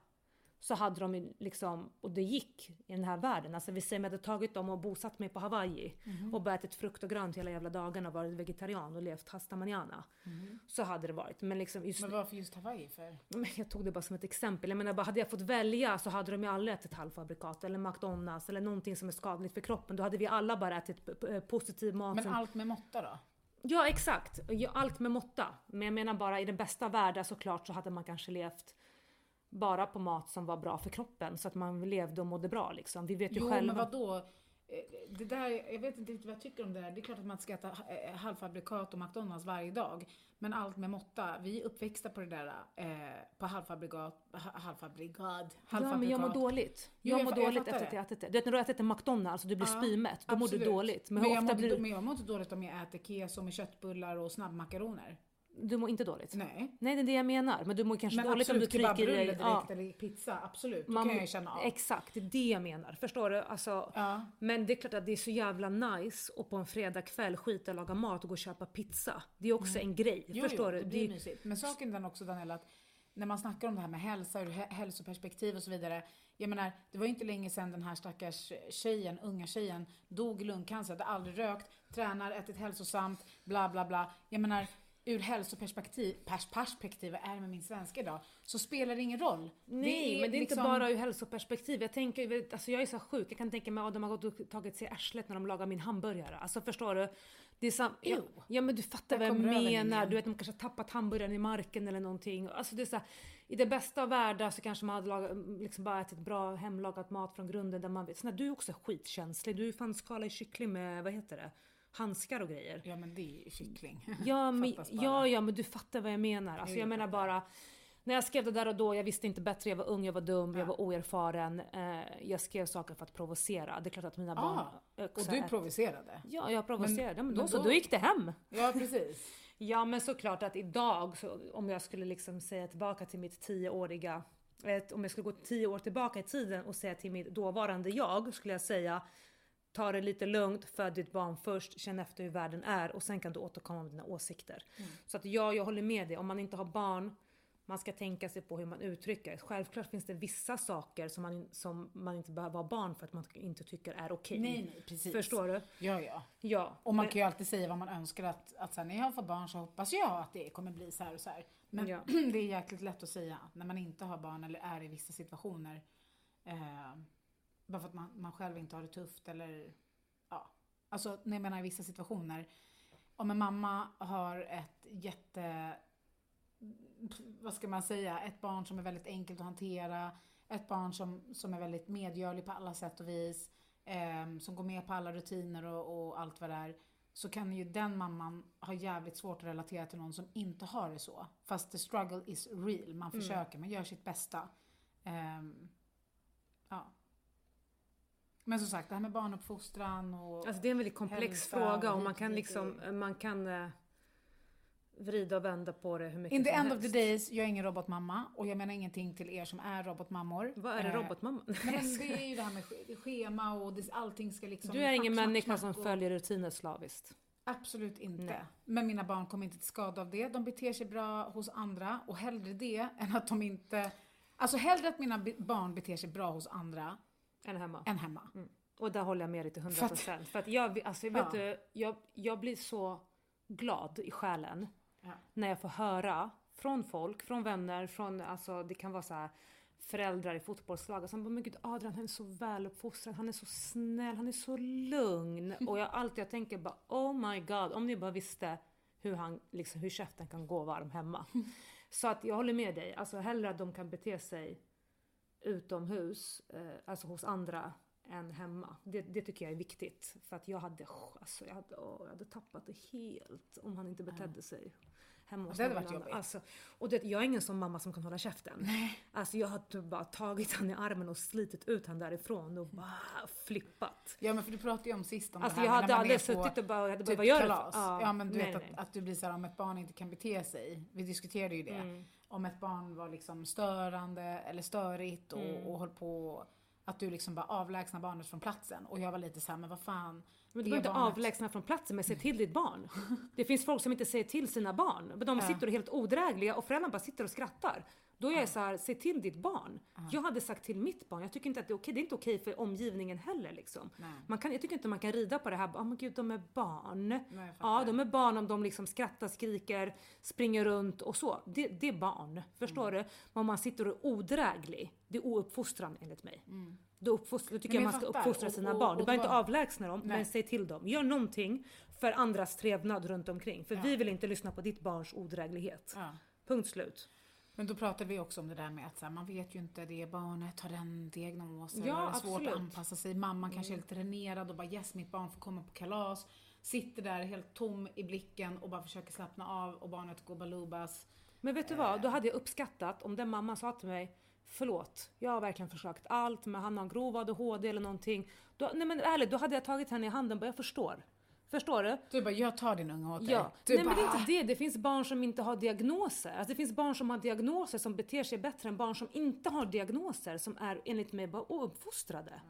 så hade de liksom, och det gick i den här världen. Alltså vi säger att jag hade tagit dem och bosatt mig på Hawaii och bara ätit frukt och grönt hela jävla dagarna och varit vegetarian och levt hasta manana. Så hade det varit. Men liksom just Men varför just Hawaii för? men jag tog det bara som ett exempel. Jag menar bara, hade jag fått välja så hade de ju alla ätit halvfabrikat eller McDonalds eller någonting som är skadligt för kroppen. Då hade vi alla bara ätit positiv mat. Men som... allt med måtta då? Ja exakt, allt med måtta. Men jag menar bara i den bästa världen såklart så hade man kanske levt bara på mat som var bra för kroppen så att man levde och mådde bra liksom. Vi vet ju Jo själva. men vadå? eh, det där, jag vet inte riktigt vad jag tycker om det där. Det är klart att man ska äta eh, halvfabrikat och McDonalds varje dag. Men allt med måtta. Vi är uppväxta på det där, eh, på halvfabrikat, ha- halvfabrikat, Ja men jag mår dåligt. Jo, Jag jag mår jag dåligt fattar efter att jag ätit det. Du vet när du har ätit en McDonalds och du blir Ja, spymätt, då mår du absolut. dåligt. Men Men jag, ofta mår, blir men jag mår inte dåligt om jag äter keso med köttbullar och snabbmakaroner. Du mår inte dåligt? Nej. Nej det är det jag menar. Men du mår kanske Men dåligt om du absolut, trycker i dig... direkt Ja, eller pizza, absolut. Man- kan jag känna av. Exakt, det är det jag menar. Förstår du? Alltså, Ja. Men det är klart att det är så jävla nice och på en fredagkväll skita och laga mat och gå och köpa pizza. Det är också en grej. Jo, förstår jo, du? det blir Det- mysigt. Men saken är den också Daniela att när man snackar om det här med hälsa ur hä- hälsoperspektiv och så vidare. Jag menar, det var ju inte länge sedan den här stackars tjejen, unga tjejen, dog i lungcancer, hade aldrig rökt, tränar, ätit hälsosamt, bla bla bla. Jag menar, ur hälsoperspektiv, pers perspektiv, är det med min svenska idag? Så spelar det ingen roll. Nej, men det är inte liksom- bara ur hälsoperspektiv. Jag tänker, alltså jag är så sjuk, jag kan tänka mig att de har gått och tagit sig arslet när de lagar min hamburgare. Alltså förstår du? Det är sam- ja, ja men du fattar vad jag menar. Du vet de kanske har tappat hamburgaren i marken eller någonting. Alltså det är så här, I det bästa av världar så kanske man hade lagat, liksom bara ätit bra hemlagat mat från grunden där man vet. Så när du är också skitkänslig. Du är fan skala i kyckling med, vad heter det? Handskar och grejer. Ja men det är ju kyckling. Ja men, ja, ja, men du fattar vad jag menar. Alltså, jag menar bara, när jag skrev det där och då, jag visste inte bättre, jag var ung, jag var dum, jag var oerfaren. Eh, jag skrev saker för att provocera. Det är klart att mina barn Ah, och du provocerade? Ja, jag provocerade. Men, men då, men så, då- då gick det hem. Ja precis. Ja, men såklart att idag, så, om jag skulle liksom säga tillbaka till mitt tioåriga om jag skulle gå tio år tillbaka i tiden och säga till mitt dåvarande jag, skulle jag säga Ta det lite lugnt, föd ditt barn först, känn efter hur världen är och sen kan du återkomma med dina åsikter. Så att ja, jag håller med dig. Om man inte har barn, man ska tänka sig på hur man uttrycker. Självklart finns det vissa saker som man, som man inte behöver ha barn för att man inte tycker är okej. Nej nej precis. Förstår du? Ja ja. Ja. Och man men- kan ju alltid säga vad man önskar att, att sen när jag får barn så hoppas jag att det kommer bli så här och så här. Men Ja. det är jäkligt lätt att säga när man inte har barn eller är i vissa situationer. Eh, bara för att man, man själv inte har det tufft eller ja. Alltså när jag menar i vissa situationer. Om en mamma har ett jätte vad ska man säga, ett barn som är väldigt enkelt att hantera, ett barn som, som är väldigt medgörlig på alla sätt och vis, ehm, som går med på alla rutiner och, och allt vad det är, så kan ju den mamman ha jävligt svårt att relatera till någon som inte har det så. Fast the struggle is real, man försöker, man gör sitt bästa. Ja. Men som sagt, det här med barnuppfostran och... Alltså det är en väldigt komplex fråga och man kan liksom, man kan eh, vrida och vända på det hur mycket In the som end of the helst. days, jag är ingen robotmamma och jag menar ingenting till er som är robotmammor. Vad är det Eh, robotmamma? Nej, men det är ju det här med sch- schema och det, allting ska liksom... Du är ingen människa smack, som och- följer rutiner slaviskt. Absolut inte. Nej. Men mina barn kommer inte till skada av det. De beter sig bra hos andra och hellre det än att de inte... Alltså hellre att mina barn beter sig bra hos andra Än hemma. än hemma. Och där håller jag med dig till 100%. För att- för att jag, alltså, vet Ja. du, jag, jag blir så glad i själen Ja. när jag får höra från folk, från vänner, från, alltså det kan vara så här föräldrar i fotbollslag som bara, men gud Adrian han är så väluppfostrad, han är så snäll, han är så lugn. Och jag alltid jag tänker bara oh my god, om ni bara visste hur, han, liksom, hur käften kan gå varm hemma. Så att jag håller med dig, alltså hellre att de kan bete sig utomhus, eh, alltså hos andra, än hemma. Det, det tycker jag är viktigt. För att jag hade, alltså, jag hade, åh, jag hade tappat det helt om han inte betedde sig hemma hos Det hade varit jobbigt. Alltså, och det, jag är ingen sån mamma som kan hålla käften. Alltså jag hade bara tagit han i armen och slitit ut han därifrån och bara flippat. Ja men för du pratade ju om sist om Alltså det här jag med hade aldrig suttit och bara, jag hade typ vad gör du? kalas. Ja, men du nej, vet nej. att, att du blir såhär om ett barn inte kan bete sig. Vi diskuterade ju det. Mm. Om ett barn var liksom störande eller störigt och, Mm. och höll på att du liksom bara avlägsna barnet från platsen. Och jag var lite såhär, men vad fan. Men du behöver inte barnet- avlägsna från platsen men säg till ditt barn. Det finns folk som inte säger till sina barn. Men de sitter och är helt odrägliga och föräldrarna bara sitter och skrattar. Då är jag så här, säg till ditt barn. Jag hade sagt till mitt barn, jag tycker inte att det är okej. Det är inte okej för omgivningen heller liksom. Nej. Man kan, jag tycker inte man kan rida på det här, oh, men gud de är barn. Nej, ja, de är barn om de liksom skrattar, skriker, springer runt och så. Det, det är barn. Förstår Mm. du? Men om man sitter och är odräglig, det är ouppfostran enligt mig. Då, uppfostra, då tycker Men jag jag man ska uppfostra Och- sina och- barn. Du och behöver inte avlägsna dem, Nej. men säg till dem. Gör någonting för andras trevnad runt omkring. För Ja. vi vill inte lyssna på ditt barns odräglighet. Ja. Punkt slut. Men då pratade vi också om det där med att här, man vet ju inte, det barnet har den diagnosen, Ja, det svårt att absolut. anpassa sig. Mamman kanske är lite renerad och bara yes, mitt barn får komma på kalas. Sitter där helt tom i blicken och bara försöker slappna av och barnet går balubas. Men vet du vad, då hade jag uppskattat om den mamman sa till mig Förlåt, jag har verkligen försökt allt men han har grov ADHD eller någonting. Då, nej men ärligt, då hade jag tagit henne i handen och bara jag förstår. Förstår du? Du bara, jag tar din unge åt dig. Ja, Du nej men det är bara, inte det. Det finns barn som inte har diagnoser. Alltså det finns barn som har diagnoser som beter sig bättre än barn som inte har diagnoser som är enligt mig bara ouppfostrade.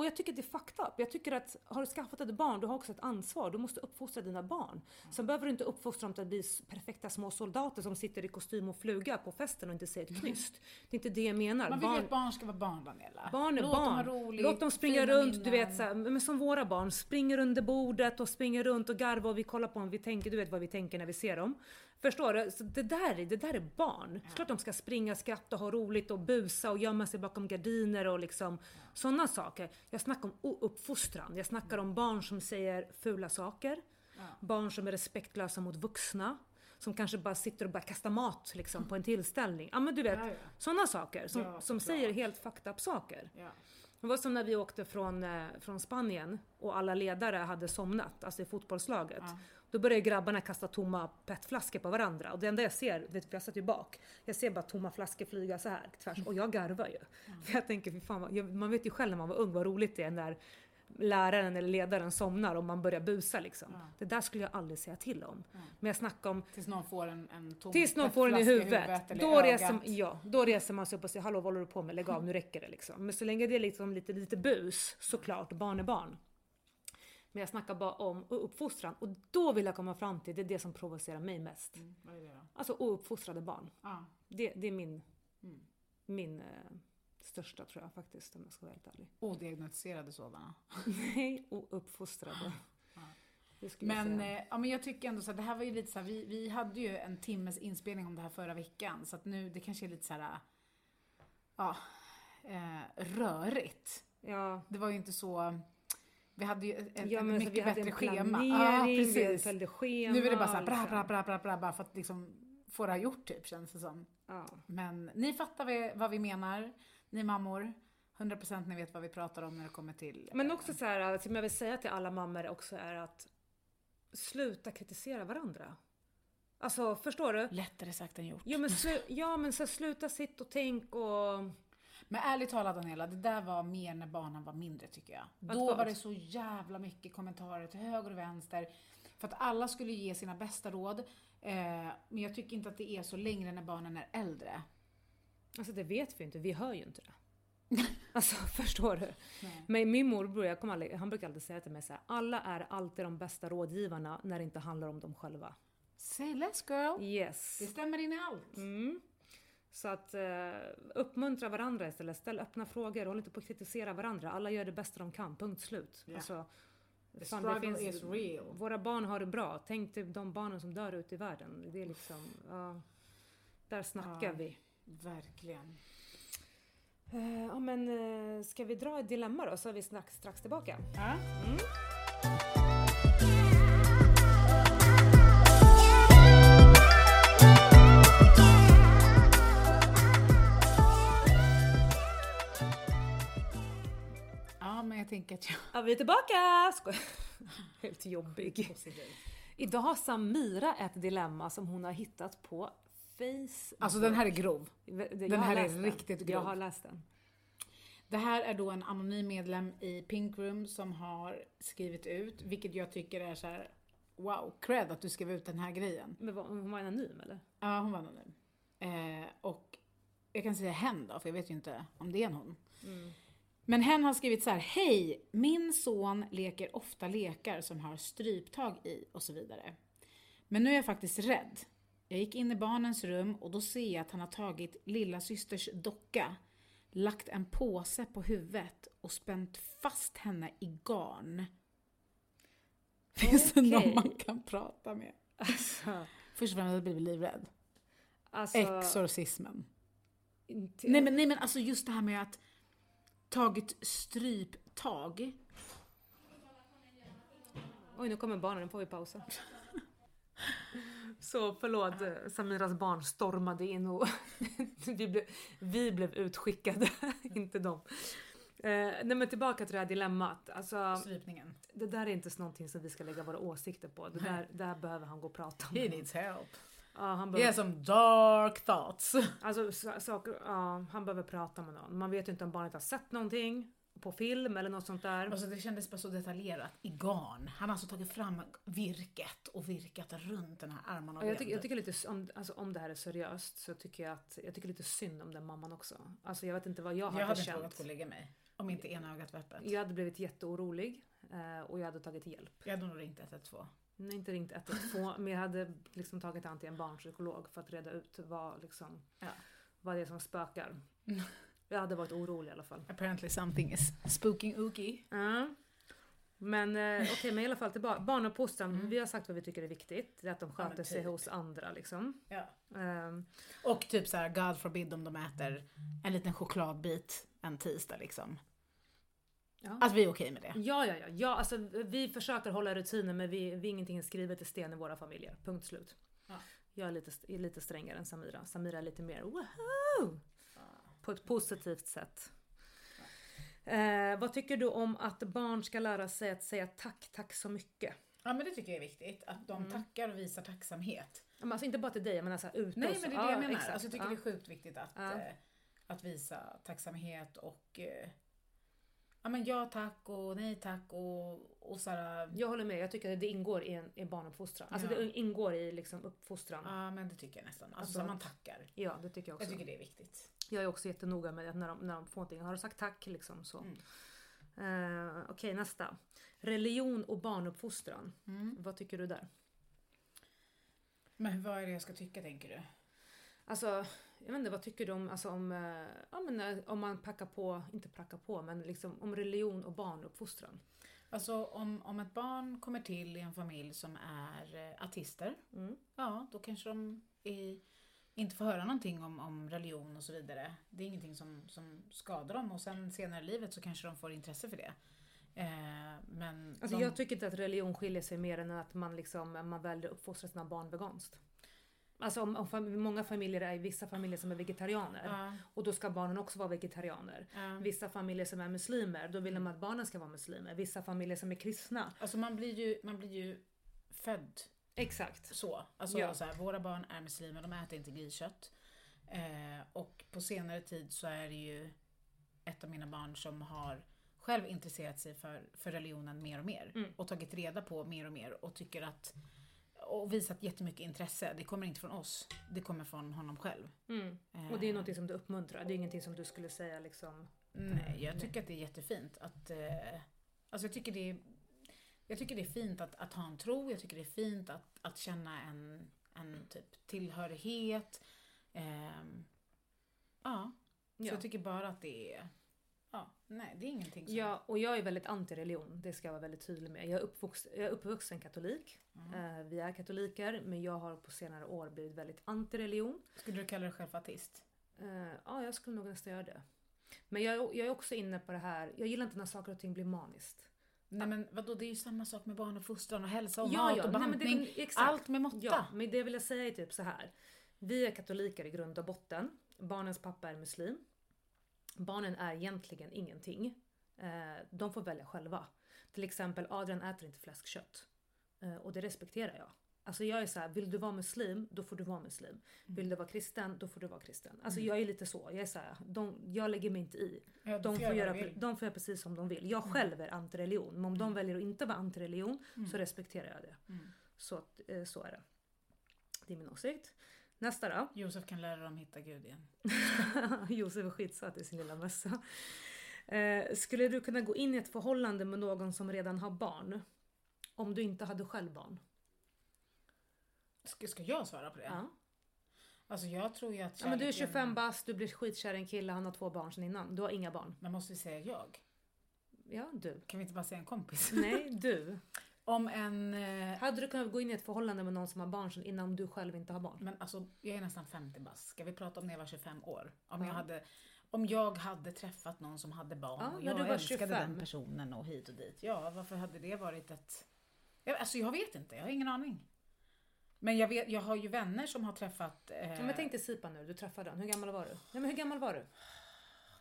Och jag tycker det är fucked up. Jag tycker att har du skaffat ett barn, du har också ett ansvar. Du måste uppfostra dina barn. Sen behöver du inte uppfostra dem till att bli perfekta små soldater som sitter i kostym och fluga på festen och inte säger ett knyst. Det är inte det jag menar. Man vill ju att barn ska vara barn Daniela. Barn är Låt barn. dem ha roligt, Låt dem springa runt, du minnen. vet såhär, men som våra barn, springer under bordet och springer runt och garvar och vi kollar på dem, vi tänker, du vet vad vi tänker när vi ser dem. Förstår du? Så det, där, är- det där är barn. Klart de ska springa, skratta, ha roligt och busa och gömma sig bakom gardiner och liksom sådana saker. Jag snackar om uppfostran. Jag snackar om barn som säger fula saker. Barn som är respektlösa mot vuxna. Som kanske bara sitter och bara kastar mat liksom, på en tillställning. Ja men du vet, Ja, ja. sådana saker som, Ja, som säger helt fucked up saker. Ja. Det var som när vi åkte från, eh, från Spanien och alla ledare hade somnat, alltså i fotbollslaget. Då började grabbarna kasta tomma petflaskor på varandra och det enda jag ser, vet, för jag satt ju bak, jag ser bara tomma flaskor flyga så här tvärs och jag garvar ju. För jag tänker, fan, man vet ju själv när man var ung vad roligt det är när läraren eller ledaren somnar och man börjar busa liksom. Det där skulle jag aldrig säga till om. Men jag snackar om Tills någon får en, en tom Tills någon får den i flaska huvudet. eller då, ögat. reser, ja, då reser man sig upp och säger hallå vad håller du på med? Lägg av, nu räcker det liksom. Men så länge det är liksom lite, lite bus, såklart, barn är barn. Men jag snackar bara om uppfostran och då vill jag komma fram till, det är det som provocerar mig mest. Mm, vad är det då? Alltså ouppfostrade barn. Ja. Det, det är min, Mm. min eh, största tror jag faktiskt om jag ska vara helt ärlig. Odiagnostiserade sådana. Nej, skulle jag Men, eh, ja, men jag tycker ändå så här, det här var ju lite så här, vi, vi hade ju en timmes inspelning om det här förra veckan. Så att nu, det kanske är lite så här, ja, eh, rörigt. Ja, Det var ju inte så, vi hade ju ett, ja mycket vi hade bättre en schema. Ja, vi precis. följde schema. Nu är det bara så här, bra, liksom. bra, bra, bra, bra, bara för att liksom få det här gjort typ, känns det som. Ja. Men ni fattar vi- vad vi menar, ni mammor. 100% ni vet vad vi pratar om när det kommer till... Men eh, också så här, som jag vill säga till alla mammor också är att sluta kritisera varandra. Alltså förstår du? Lättare sagt än gjort. Ja men, ja, men så sluta sitt och tänk och... Men ärligt talat Daniela, det där var mer när barnen var mindre tycker jag. Att Då var det så jävla mycket kommentarer till höger och vänster. För att alla skulle ge sina bästa råd. Eh, men jag tycker inte att det är så längre när barnen är äldre. Alltså det vet vi inte, vi hör ju inte det. Alltså förstår du? Men min morbror, jag kommer aldrig, han brukar alltid säga till mig så här, alla är alltid de bästa rådgivarna när det inte handlar om dem själva. Say less girl. Yes. Det stämmer in i allt. Mm. Så att eh, uppmuntra varandra istället, ställ öppna frågor, håll inte på att kritisera varandra. Alla gör det bästa de kan, punkt slut. Ja. Alltså, The fan, struggle is real. Våra barn har det bra, tänk dig de barnen som dör ute i världen. Det är liksom, ja, där snackar Ja. vi. Verkligen. Eh, ja men eh, ska vi dra ett dilemma då så är vi strax, strax tillbaka. Ja. Ja, men jag tänker att jag... Ja, vi är tillbaka! Skoj. Helt jobbig. Idag har Samira ett dilemma som hon har hittat på Facebook. Alltså den här är grov. Jag den här är riktigt Jag grov. har läst den. Det här är då en anonym medlem i Pink Room som har skrivit ut, vilket jag tycker är så här: wow, cred att du skrev ut den här grejen. Men var, hon var anonym eller? Ja, hon var anonym. Eh, och jag kan säga hen då, för jag vet ju inte om det är en hon. Men hen har skrivit så här: Hej! Min son leker ofta lekar som har stryptag i och så vidare. Men nu är jag faktiskt rädd. Jag gick in i barnens rum och då ser jag att han har tagit lilla systers docka, lagt en påse på huvudet och spänt fast henne i garn. Finns det någon man kan prata med? Alltså, Först och främst jag blivit livrädd. alltså Exorcismen. inte- Nej men, nej men alltså just det här med att tagit stryptag. Oj, nu kommer barnen, nu får vi pausa. Så förlåt, Samiras barn stormade in och vi, blev, vi blev utskickade, inte dem. Eh, nej men tillbaka till det här dilemmat. Alltså, Strypningen. det där är inte någonting som vi ska lägga våra åsikter på. Det där, där behöver han gå och prata om. He needs help. Ja, han He behöver, has some dark thoughts. alltså, sa- saker, ja, han behöver prata med någon. Man vet ju inte om barnet har sett någonting på film eller något sånt där. Alltså det kändes bara så detaljerat i garn. Han har alltså tagit fram virket och virkat runt den här armen och Ja, Jag tycker, jag tycker lite, om, alltså, om det här är seriöst så tycker jag att jag tycker lite synd om den mamman också. Alltså jag vet inte vad jag hade, jag hade inte vågat känt. gå och lägga mig. Om inte ena ögat var öppet. Jag hade blivit jätteorolig eh, och jag hade tagit hjälp. Jag hade nog ringt 112. Nej, inte ringt 112 men jag hade liksom tagit an till en barnpsykolog för att reda ut vad, liksom, Ja. vad det är som spökar. Jag hade varit orolig i alla fall. Apparently something is spooking ookie. Ja. Men eh, okej, men i alla fall tillbaka. Barnuppfostran, Mm. vi har sagt vad vi tycker är viktigt. Det är att de Ja, sköter sig typ. hos andra liksom. Ja. Ehm, Och typ så här, God forbid om de äter en liten chokladbit en tisdag liksom. Ja. Att vi är okej med det. Ja, ja, ja. ja alltså, vi försöker hålla rutiner men vi, vi är ingenting skrivet i sten i våra familjer. Punkt slut. Ja. Jag är lite, är lite strängare än Samira. Samira är lite mer woho! På ett positivt sätt. Eh, vad tycker du om att barn ska lära sig att säga tack, tack så mycket? Ja men det tycker jag är viktigt. Att de Mm. tackar och visar tacksamhet. Ja, men Alltså inte bara till dig, menar såhär ute Nej men det är det Ja, jag menar. exakt. Alltså, jag tycker ja. det är sjukt viktigt att, Ja. eh, att visa tacksamhet och eh, ja men ja tack och nej tack och, och såhär. Jag håller med, jag tycker att det ingår i, en, i barnuppfostran. Alltså Ja. det ingår i liksom uppfostran. Ja. Ja men det tycker jag nästan. Alltså, Alltså, så man tackar. det tycker jag också. Jag tycker det är viktigt. Jag är också jättenoga med att när de, när de får någonting, har du sagt tack liksom så. Mm. Eh, Okej nästa. Religion och barnuppfostran. Mm. Vad tycker du där? Men vad är det jag ska tycka tänker du? Alltså, jag vet inte, vad tycker du om, alltså, om, eh, ja, men, eh, om man packar på, inte packar på, men liksom om religion och barnuppfostran? Alltså om, om ett barn kommer till i en familj som är artister, Mm. ja då kanske de är, inte får höra någonting om, om religion och så vidare. Det är ingenting som, som skadar dem och sen senare i livet så kanske de får intresse för det. Eh, men Alltså, de, Jag tycker inte att religion skiljer sig mer än att man, liksom, man väljer att uppfostra sina barn veganskt. Alltså om, om fam- många familjer är vissa familjer som är vegetarianer ja, och då ska barnen också vara vegetarianer. ja. Vissa familjer som är muslimer, då vill de att barnen ska vara muslimer. Vissa familjer som är kristna. Alltså man blir ju, man blir ju född Exakt. så. Alltså Ja. så här, våra barn är muslimer, de äter inte griskött. Eh, och på senare tid så är det ju ett av mina barn som har själv intresserat sig för, för religionen mer och mer. Mm. Och tagit reda på mer och mer och tycker att och visat jättemycket intresse. Det kommer inte från oss, det kommer från honom själv. Mm. Eh, Och det är något som du uppmuntrar. Det är ingenting som du skulle säga liksom. Nej, jag tycker att det är jättefint att... Eh, alltså jag tycker det är, jag tycker det är fint att, att ha en tro, jag tycker det är fint att, att känna en, en typ tillhörighet. Ehm, ja, så Ja. jag tycker bara att det är... Ja, nej det är ingenting som... Ja, och jag är väldigt anti-religion. Det ska jag vara väldigt tydlig med. Jag är, uppvuxen, jag är uppvuxen katolik. Mm. Eh, vi är katoliker, men jag har på senare år blivit väldigt anti-religion. Skulle du kalla dig själv ateist? Eh, ja, jag skulle nog nästan göra det. Men jag, är- jag är också inne på det här, jag gillar inte när saker och ting blir maniskt. Nej men vadå, det är ju samma sak med barnuppfostran och hälsa och Ja, mat ja, och nej, det- exakt. Allt med måtta. Ja, men det vill jag säga är typ så här. Vi är katoliker i grund och botten. Barnens pappa är muslim. Barnen är egentligen ingenting. Eh, de får välja själva. Till exempel Adrian äter inte fläskkött. Eh, och det respekterar jag. Alltså jag är så här, vill du vara muslim, då får du vara muslim. Vill du vara kristen, då får du vara kristen. Alltså jag är lite så. Jag är så här, de, jag lägger mig inte i. Ja, De får, göra, de får göra precis som de vill. Jag själv är antireligion. Men om de väljer att inte vara antireligion så respekterar jag det. Mm. Så, att, eh, så är det. Det är min åsikt. Nästa då. Josef kan lära dem hitta Gud igen. Josef är skitsöt i sin lilla mössa. Eh, skulle du kunna gå in i ett förhållande med någon som redan har barn? Om du inte hade själv barn? Ska, ska jag svara på det? Ja. Alltså jag tror ju att ja men du är kärleken- 25 bast, du blir skitkär i en kille, han har två barn sedan innan. Du har inga barn. Men måste vi säga jag? Ja, du. Kan vi inte bara säga en kompis? Nej, du. Om en... Eh, Hade du kunnat gå in i ett förhållande med någon som har barn sedan innan du själv inte har barn? men alltså, jag är nästan 50 bast. Ska vi prata om när jag var 25 år? Om, Ja. jag, hade, om jag hade träffat någon som hade barn Ja, och jag älskade 25. den personen och hit och dit. Ja, varför hade det varit ett... Alltså jag vet inte, jag har ingen aning. Men jag, vet, jag har ju vänner som har träffat... Eh, Ja, men tänk dig Sipa nu, du träffade den. Hur gammal var du? Nej men hur gammal var du?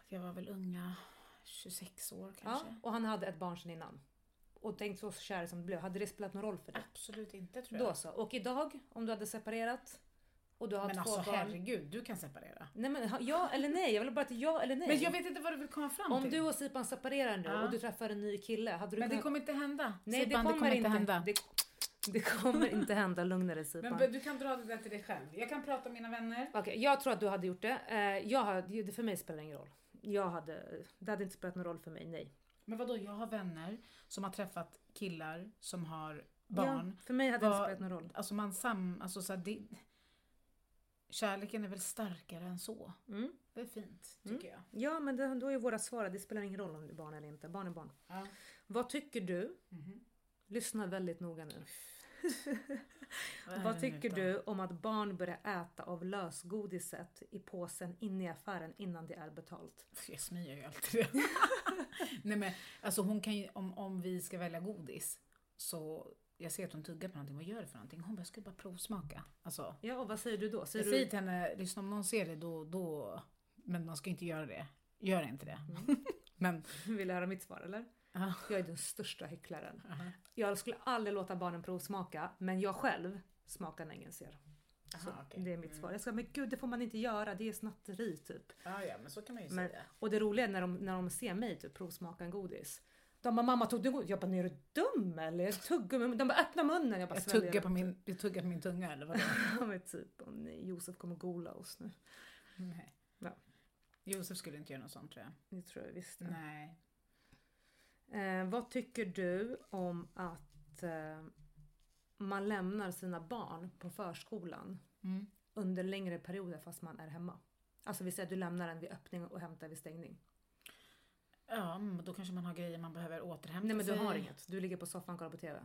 Jag var väl unga, 26 år Ja, kanske. och han hade ett barn sedan innan. Och tänk så kär som du blev. Hade det spelat någon roll för dig? Absolut inte tror jag. Då så. Och idag, om du hade separerat och du har men två alltså barn. herregud, du kan separera. Nej men ja eller nej, jag vill bara att ja eller nej. Men jag vet inte vad du vill komma fram Om till. du och Sipan separerar nu Ja. och du träffar en ny kille, hade du Men det kunnat- kommer inte hända. Nej Sipan, det kommer, inte hända. Det, det kommer inte hända, lugna dig Sipan. Men du kan dra det där till dig själv. Jag kan prata om mina vänner. Okej, jag tror att du hade gjort det. Eh, Jag hade, för mig spelar det ingen roll. Jag hade, det hade inte spelat någon roll för mig, nej. Men vadå, jag har vänner som har träffat killar som har barn. Ja, för mig hade det inte spelat någon roll. Alltså man sam... Alltså så här, det, kärleken är väl starkare än så. Mm. Det är fint, tycker jag. Ja, men det, då är våra svar det spelar ingen roll om det är barn eller inte. Barn är barn. Ja. Vad tycker du? Mhm. Lyssna väldigt noga nu. Vad tycker du om att barn börjar äta av lösgodiset i påsen inne i affären innan det är betalt? Jag smyger ju alltid det. Nej men alltså hon kan ju, om, om vi ska välja godis så jag ser att hon tuggar på någonting, vad gör det för någonting? Hon bara, jag skulle bara provsmaka. Alltså, Ja, och vad säger du då? Säger jag du, säger till henne, lyssna om någon ser det då, då, men man ska inte göra det. Gör inte det. men, Vill du höra mitt svar eller? Ja. Jag är den största hycklaren. Aha. Jag skulle aldrig låta barnen provsmaka, men jag själv smakar när ingen ser. Så Aha, okej. Det är mitt svar. Jag ska, men gud det får man inte göra, det är snatteri typ. ja, ja, men så kan man ju Men, säga. och det roliga är när de, när de ser mig typ provsmaka en godis. De bara mamma tog du godis? Jag bara är du dum eller? Tuggummi? De bara öppna munnen. Jag bara Jag tuggar, på min, jag tuggar på min tunga eller vadå? Ja men typ, åh nej Josef kommer gola oss nu. Nej. Ja. Josef skulle inte göra något sånt tror jag. Det tror jag visst. Nej. Eh, vad tycker du om att eh, man lämnar sina barn på förskolan Mm. under längre perioder fast man är hemma? Alltså vi säger att du lämnar den vid öppning och hämtar vid stängning. Ja, då kanske man har grejer man behöver återhämta Nej men du sig. har inget. Du ligger på soffan och kollar på TV.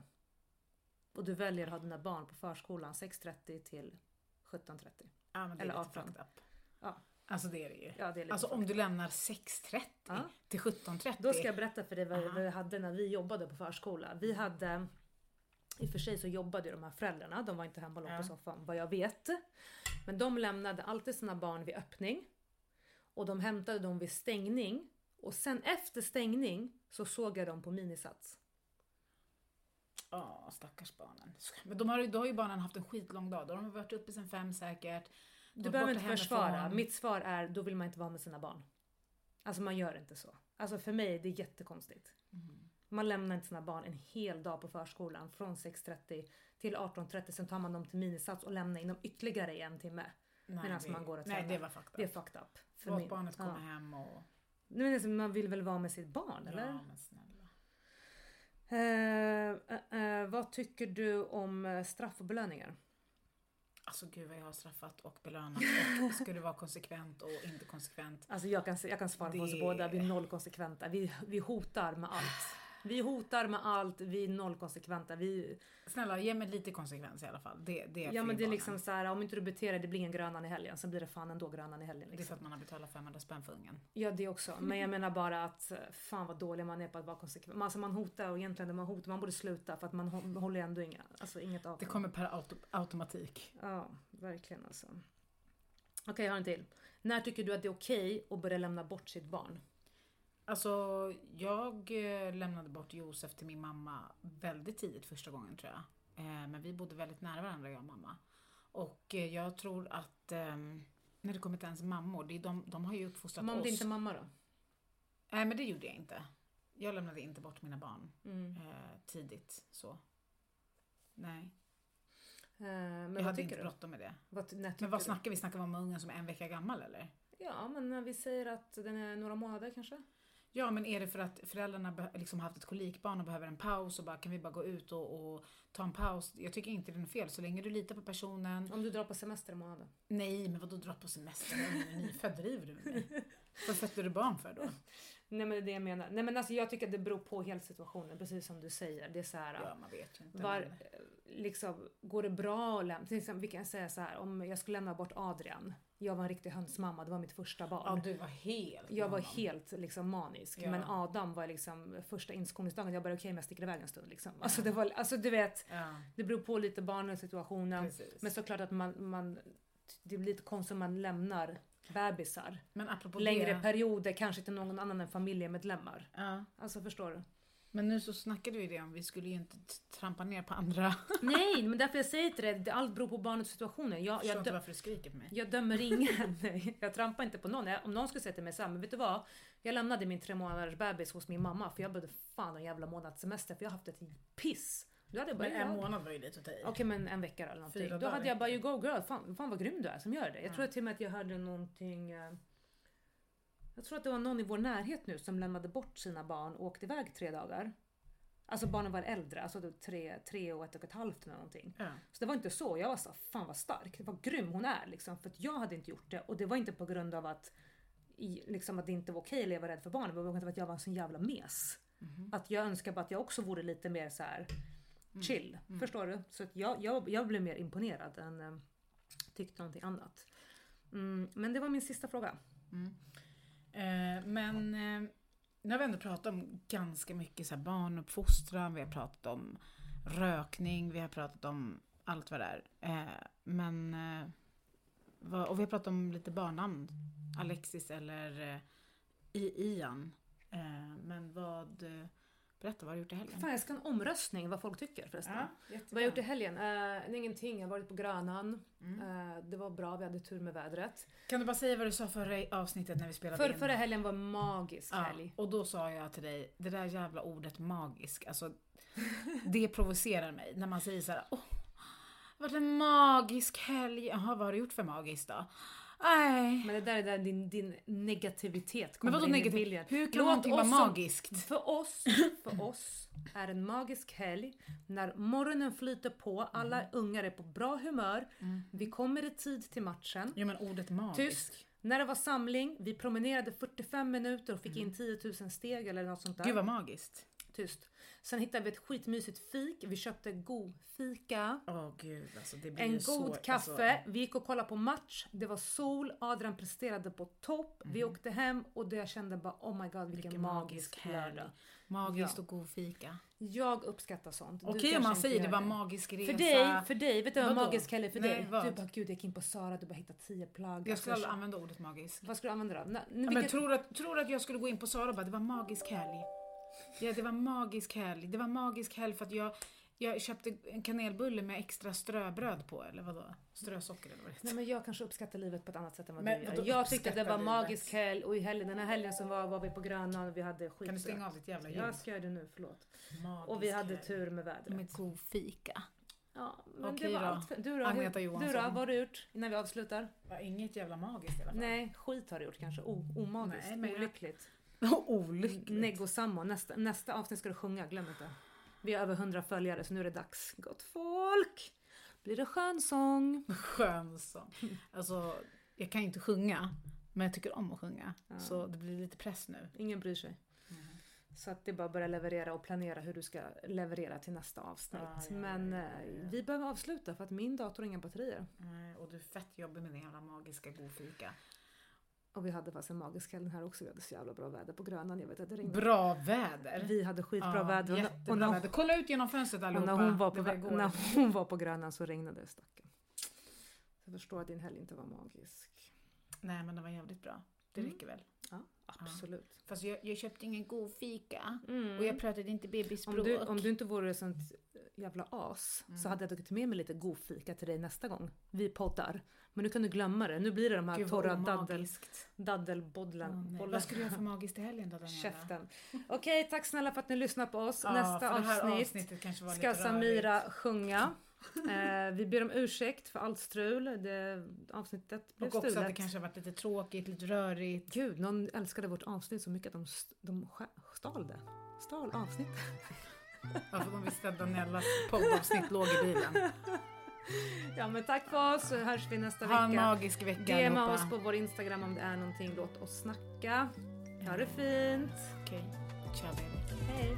Och du väljer att ha dina barn på förskolan 6.30 till 17.30. Ja, men det är Eller lite 18. fucked up. Ja. Alltså det är det ju. Ja, det är Alltså om du lämnar 6.30 Ja. till 17.30. Då ska jag berätta för dig vad vad vi hade när vi jobbade på förskola. Vi hade, i och för sig så jobbade ju de här föräldrarna, de var inte hemma och låg på soffan vad jag vet. Men de lämnade alltid sina barn vid öppning. Och de hämtade dem vid stängning. Och sen efter stängning så såg jag dem på minisats. Ja, stackars barnen. Men de har, då har ju barnen haft en skitlång dag. Då har de varit uppe sen fem säkert. Du behöver inte försvara. Mitt svar är, då vill man inte vara med sina barn. Alltså man gör inte så. Alltså för mig, det är jättekonstigt. Mm. Man lämnar inte sina barn en hel dag på förskolan från 6.30 till 18.30. Sen tar man dem till minisats och lämnar in dem ytterligare i en timme. Nej, medan man går och Nej, tränar. det var fucked up. Det är fucked up. För Låt min- barnet komma ja. hem och... Nej, men alltså, Man vill väl vara med sitt barn eller? Ja, men snälla. Eh, eh, eh, vad tycker du om eh, straff och belöningar? Alltså gud vad jag har straffat och belönat och skulle vara konsekvent och inte konsekvent. Alltså jag kan, jag kan svara på oss Det- båda, vi är noll konsekventa. Vi, vi hotar med allt. Vi hotar med allt, vi är noll konsekventa. Vi, Snälla, ge mig lite konsekvens i alla fall. Det, det är ja men det är liksom så här, om inte du beter dig, det blir en grönan i helgen. Så blir det fan ändå grönan i helgen. Det är Liksom. för att man har betalat 500 spänn för ungen. Ja det också. Men jag menar bara att fan vad dålig man är på att vara konsekvent. Alltså man hotar och egentligen det man hotar, man borde sluta för att man hå- håller ändå inga, alltså inget avtal. Det kommer per auto, automatik. Ja, verkligen alltså. Okej, jag har en till. När tycker du att det är okej att börja lämna bort sitt barn? Alltså, jag eh, lämnade bort Josef till min mamma väldigt tidigt första gången tror jag. Eh, Men vi bodde väldigt nära varandra jag och mamma. Och eh, jag tror att ehm, när det kommer till ens mammor, det är de, de har ju uppfostrat om oss. det inte mamma då? Nej men det gjorde jag inte. Jag lämnade inte bort mina barn Mm. tidigt så. Nej, men jag hade tycker inte bråttom med det. Vad, Men vad du? snackar vi? Snackar vi om ungen som är en vecka gammal eller? Ja, men vi säger att den är några månader kanske? Ja, men är det för att föräldrarna liksom haft ett kolikbarn och behöver en paus och bara kan vi bara gå ut och, och ta en paus? Jag tycker inte det är fel så länge du litar på personen. Om du drar på semester i månaden? Nej, men vadå dra på semester? Är nyfödd, driver du med mig? Vad sätter du barn för då? Nej men det är det jag menar. Nej men alltså jag tycker att det beror på helt situationen, precis som du säger. Det är så här, Ja, man vet ju inte. var, men- liksom, går det bra att lämna? Till exempel, vi kan säga så här, om jag skulle lämna bort Adrian. Jag var en riktig hönsmamma, det var mitt första barn. Ja, du var helt Jag var helt liksom manisk. Ja. Men Adam var liksom första inskolningsdagen, jag bara okej men jag sticker iväg en stund liksom. Alltså det var, alltså du vet, Ja, det beror på lite barnen, situationen. precis. Men såklart att man, man, det blir lite konstigt om man lämnar bebisar. Men apropå Längre det. perioder, kanske till någon annan än familjemedlemmar. Ja. Alltså förstår du? Men nu så snackade vi det om, vi skulle ju inte trampa ner på andra. Nej, men därför jag säger dig, det- allt beror på barnets situationer. Jag, Jag förstår jag, inte varför du skriker på mig. jag dömer ingen. Nej, jag trampar inte på någon. Jag- Om någon skulle säga till mig såhär, men vet du vad? Jag lämnade min tre månaders bebis hos min mamma för jag behövde fan en jävla månads semester för jag har haft ett piss. Då hade jag bara, Men en månad var ju lite att ta i. Okej men en vecka eller någonting. Fyra Då hade jag bara you go girl, fan, fan vad grym du är som gör det. Jag Ja. tror till och med att jag hörde någonting eh, Jag tror att det var någon i vår närhet nu som lämnade bort sina barn och åkte iväg tre dagar. Alltså barnen var äldre, alltså var tre, tre och ett och ett halvt eller någonting. Ja. Så det var inte så, jag var så fan vad stark, vad grym hon är liksom. För att jag hade inte gjort det och det var inte på grund av att i, liksom att det inte var okej att leva rädd för barnen, det var på grund av att jag var en sån jävla mes. Mhm. Att jag önskar bara att jag också vore lite mer så här Mm. chill. Förstår du? Så att jag, jag, jag blev mer imponerad än eh, tyckte någonting annat. Mm, men det var min sista fråga. Eh, men eh, nu har vi ändå pratat om ganska mycket så här barnuppfostran, vi har pratat om rökning, vi har pratat om allt vad det är. Eh, men, eh, vad, och vi har pratat om lite barnnamn. Alexis eller eh, Ian. Eh, men vad, berätta vad har du gjort i helgen? Fan jag ska ha en omröstning vad folk tycker förresten. Ja, Vad har jag gjort i helgen? Uh, ingenting, jag har varit på Grönan. Mm. Eh, det var bra, vi hade tur med vädret. Kan du bara säga vad du sa förra avsnittet när vi spelade För, in? förra helgen var magisk Ja, helg. och då sa jag till dig, det där jävla ordet magisk, alltså det provocerar mig när man säger så här, åh, det har varit en magisk helg. Jaha, vad har du gjort för magiskt då? Nej. Men det där är där din, din negativitet Men kommer vadå in i bilden. Hur kan Låt någonting vara magiskt? För oss, för oss är en magisk helg när morgonen flyter på, alla Mm. ungar är på bra humör, vi kommer i tid till matchen. Jo men ordet magisk. Tyst. När det var samling, vi promenerade 45 minuter och fick in 10 000 steg eller något sånt där. Mm. Gud vad magiskt. Tyst. Sen hittade vi ett skitmysigt fik, vi köpte god fika. Åh gud alltså det blir En god så, kaffe, Alltså, vi gick och kollade på match, det var sol, Adrian presterade på topp, vi åkte hem och jag kände bara oh my god vilken, Mm. vilken magisk magisk lördag. Magiskt Ja. och god fika. Jag uppskattar sånt. Okej kanske om man säger det var magisk resa. För dig, för dig, vet du vad magisk helg för Nej, dig? vad? Du bara gud jag gick in på Sara, du bara hittade 10 plagg. Jag skulle Alltså, aldrig använda ordet magisk. Vad ska du använda då? Men vilket- tror, att, tror att jag skulle gå in på Sara och bara, det var magisk helg. Ja, det var magisk helg. Det var magisk helg för att jag, jag köpte en kanelbulle med extra ströbröd på, eller vadå? Strösocker eller vad det Nej men jag kanske uppskattar livet på ett annat sätt än vad Men du gör. Jag tyckte det var livet? magisk helg och i helgen, den här helgen som var, var vi på Grönan och vi hade skit. Kan du stänga av ditt jävla ljud? Jag ska göra det nu, förlåt. Magisk Och vi hade tur med vädret. Med god fika. Ja, men Okej det var då. allt. för- Du då? Agneta Johansson. Du då? Vad har du gjort innan vi avslutar? Var inget jävla magiskt i alla fall. Nej, skit har du gjort kanske. O, omagiskt, Nej, men olyckligt. Olyckligt. Negosamma. Nästa, nästa avsnitt ska du sjunga, glöm inte. Vi har över 100 följare så nu är det dags. Gott folk! Blir det skönsång? Skön sång. Alltså, jag kan inte sjunga, men jag tycker om att sjunga. Ja. Så det blir lite press nu. Ingen bryr sig. Så att det är bara att börja leverera och planera hur du ska leverera till nästa avsnitt. Ja, ja, ja, Men ja, eh, ja. vi behöver avsluta för att min dator har inga batterier. Nej, Och du är fett jobbig med din jävla magiska god fika. Och vi hade faktiskt en magisk helg här också. Vi hade så jävla bra väder på Grönan. Jag vet att det ringde. Bra väder. Vi hade skitbra Ja, väder. Och när- Jättebra och när, väder. Kolla ut genom fönstret och allihopa. när, hon var på, när hon var på Grönan så regnade det stackarn. Så jag förstår att din helg inte var magisk. Nej men det var jävligt bra. Det Mm. räcker väl. Ja, absolut. Fast jag, jag köpte ingen god fika. Mm. Och jag pratade inte bebisspråk. Om du, om du inte vore sånt jävla as Mm. så hade jag tagit med mig lite god fika till dig nästa gång vi poddar. Men nu kan du glömma det. Nu blir det de här Gud torra daddel, nej. bollen. Vad ska du göra för magiskt i helgen då Daniela? Käften. Okej, tack snälla för att ni lyssnar på oss. Ja, Nästa avsnitt ska Samira rörigt. sjunga. Eh, vi ber om ursäkt för allt strul. Det, avsnittet blev Och också att stulet. det kanske har varit lite tråkigt, lite rörigt. Gud, någon älskade vårt avsnitt så mycket att de, de stal det. Stal avsnittet. Varför de visste att Daniellas poddavsnitt låg i bilen. Ja men tack för oss så hörs vi nästa Ha en vecka. magisk vecka DMa allihopa. oss på vår Instagram om det är någonting. Låt oss snacka. Ha det fint. Okej, ciao baby. Hej.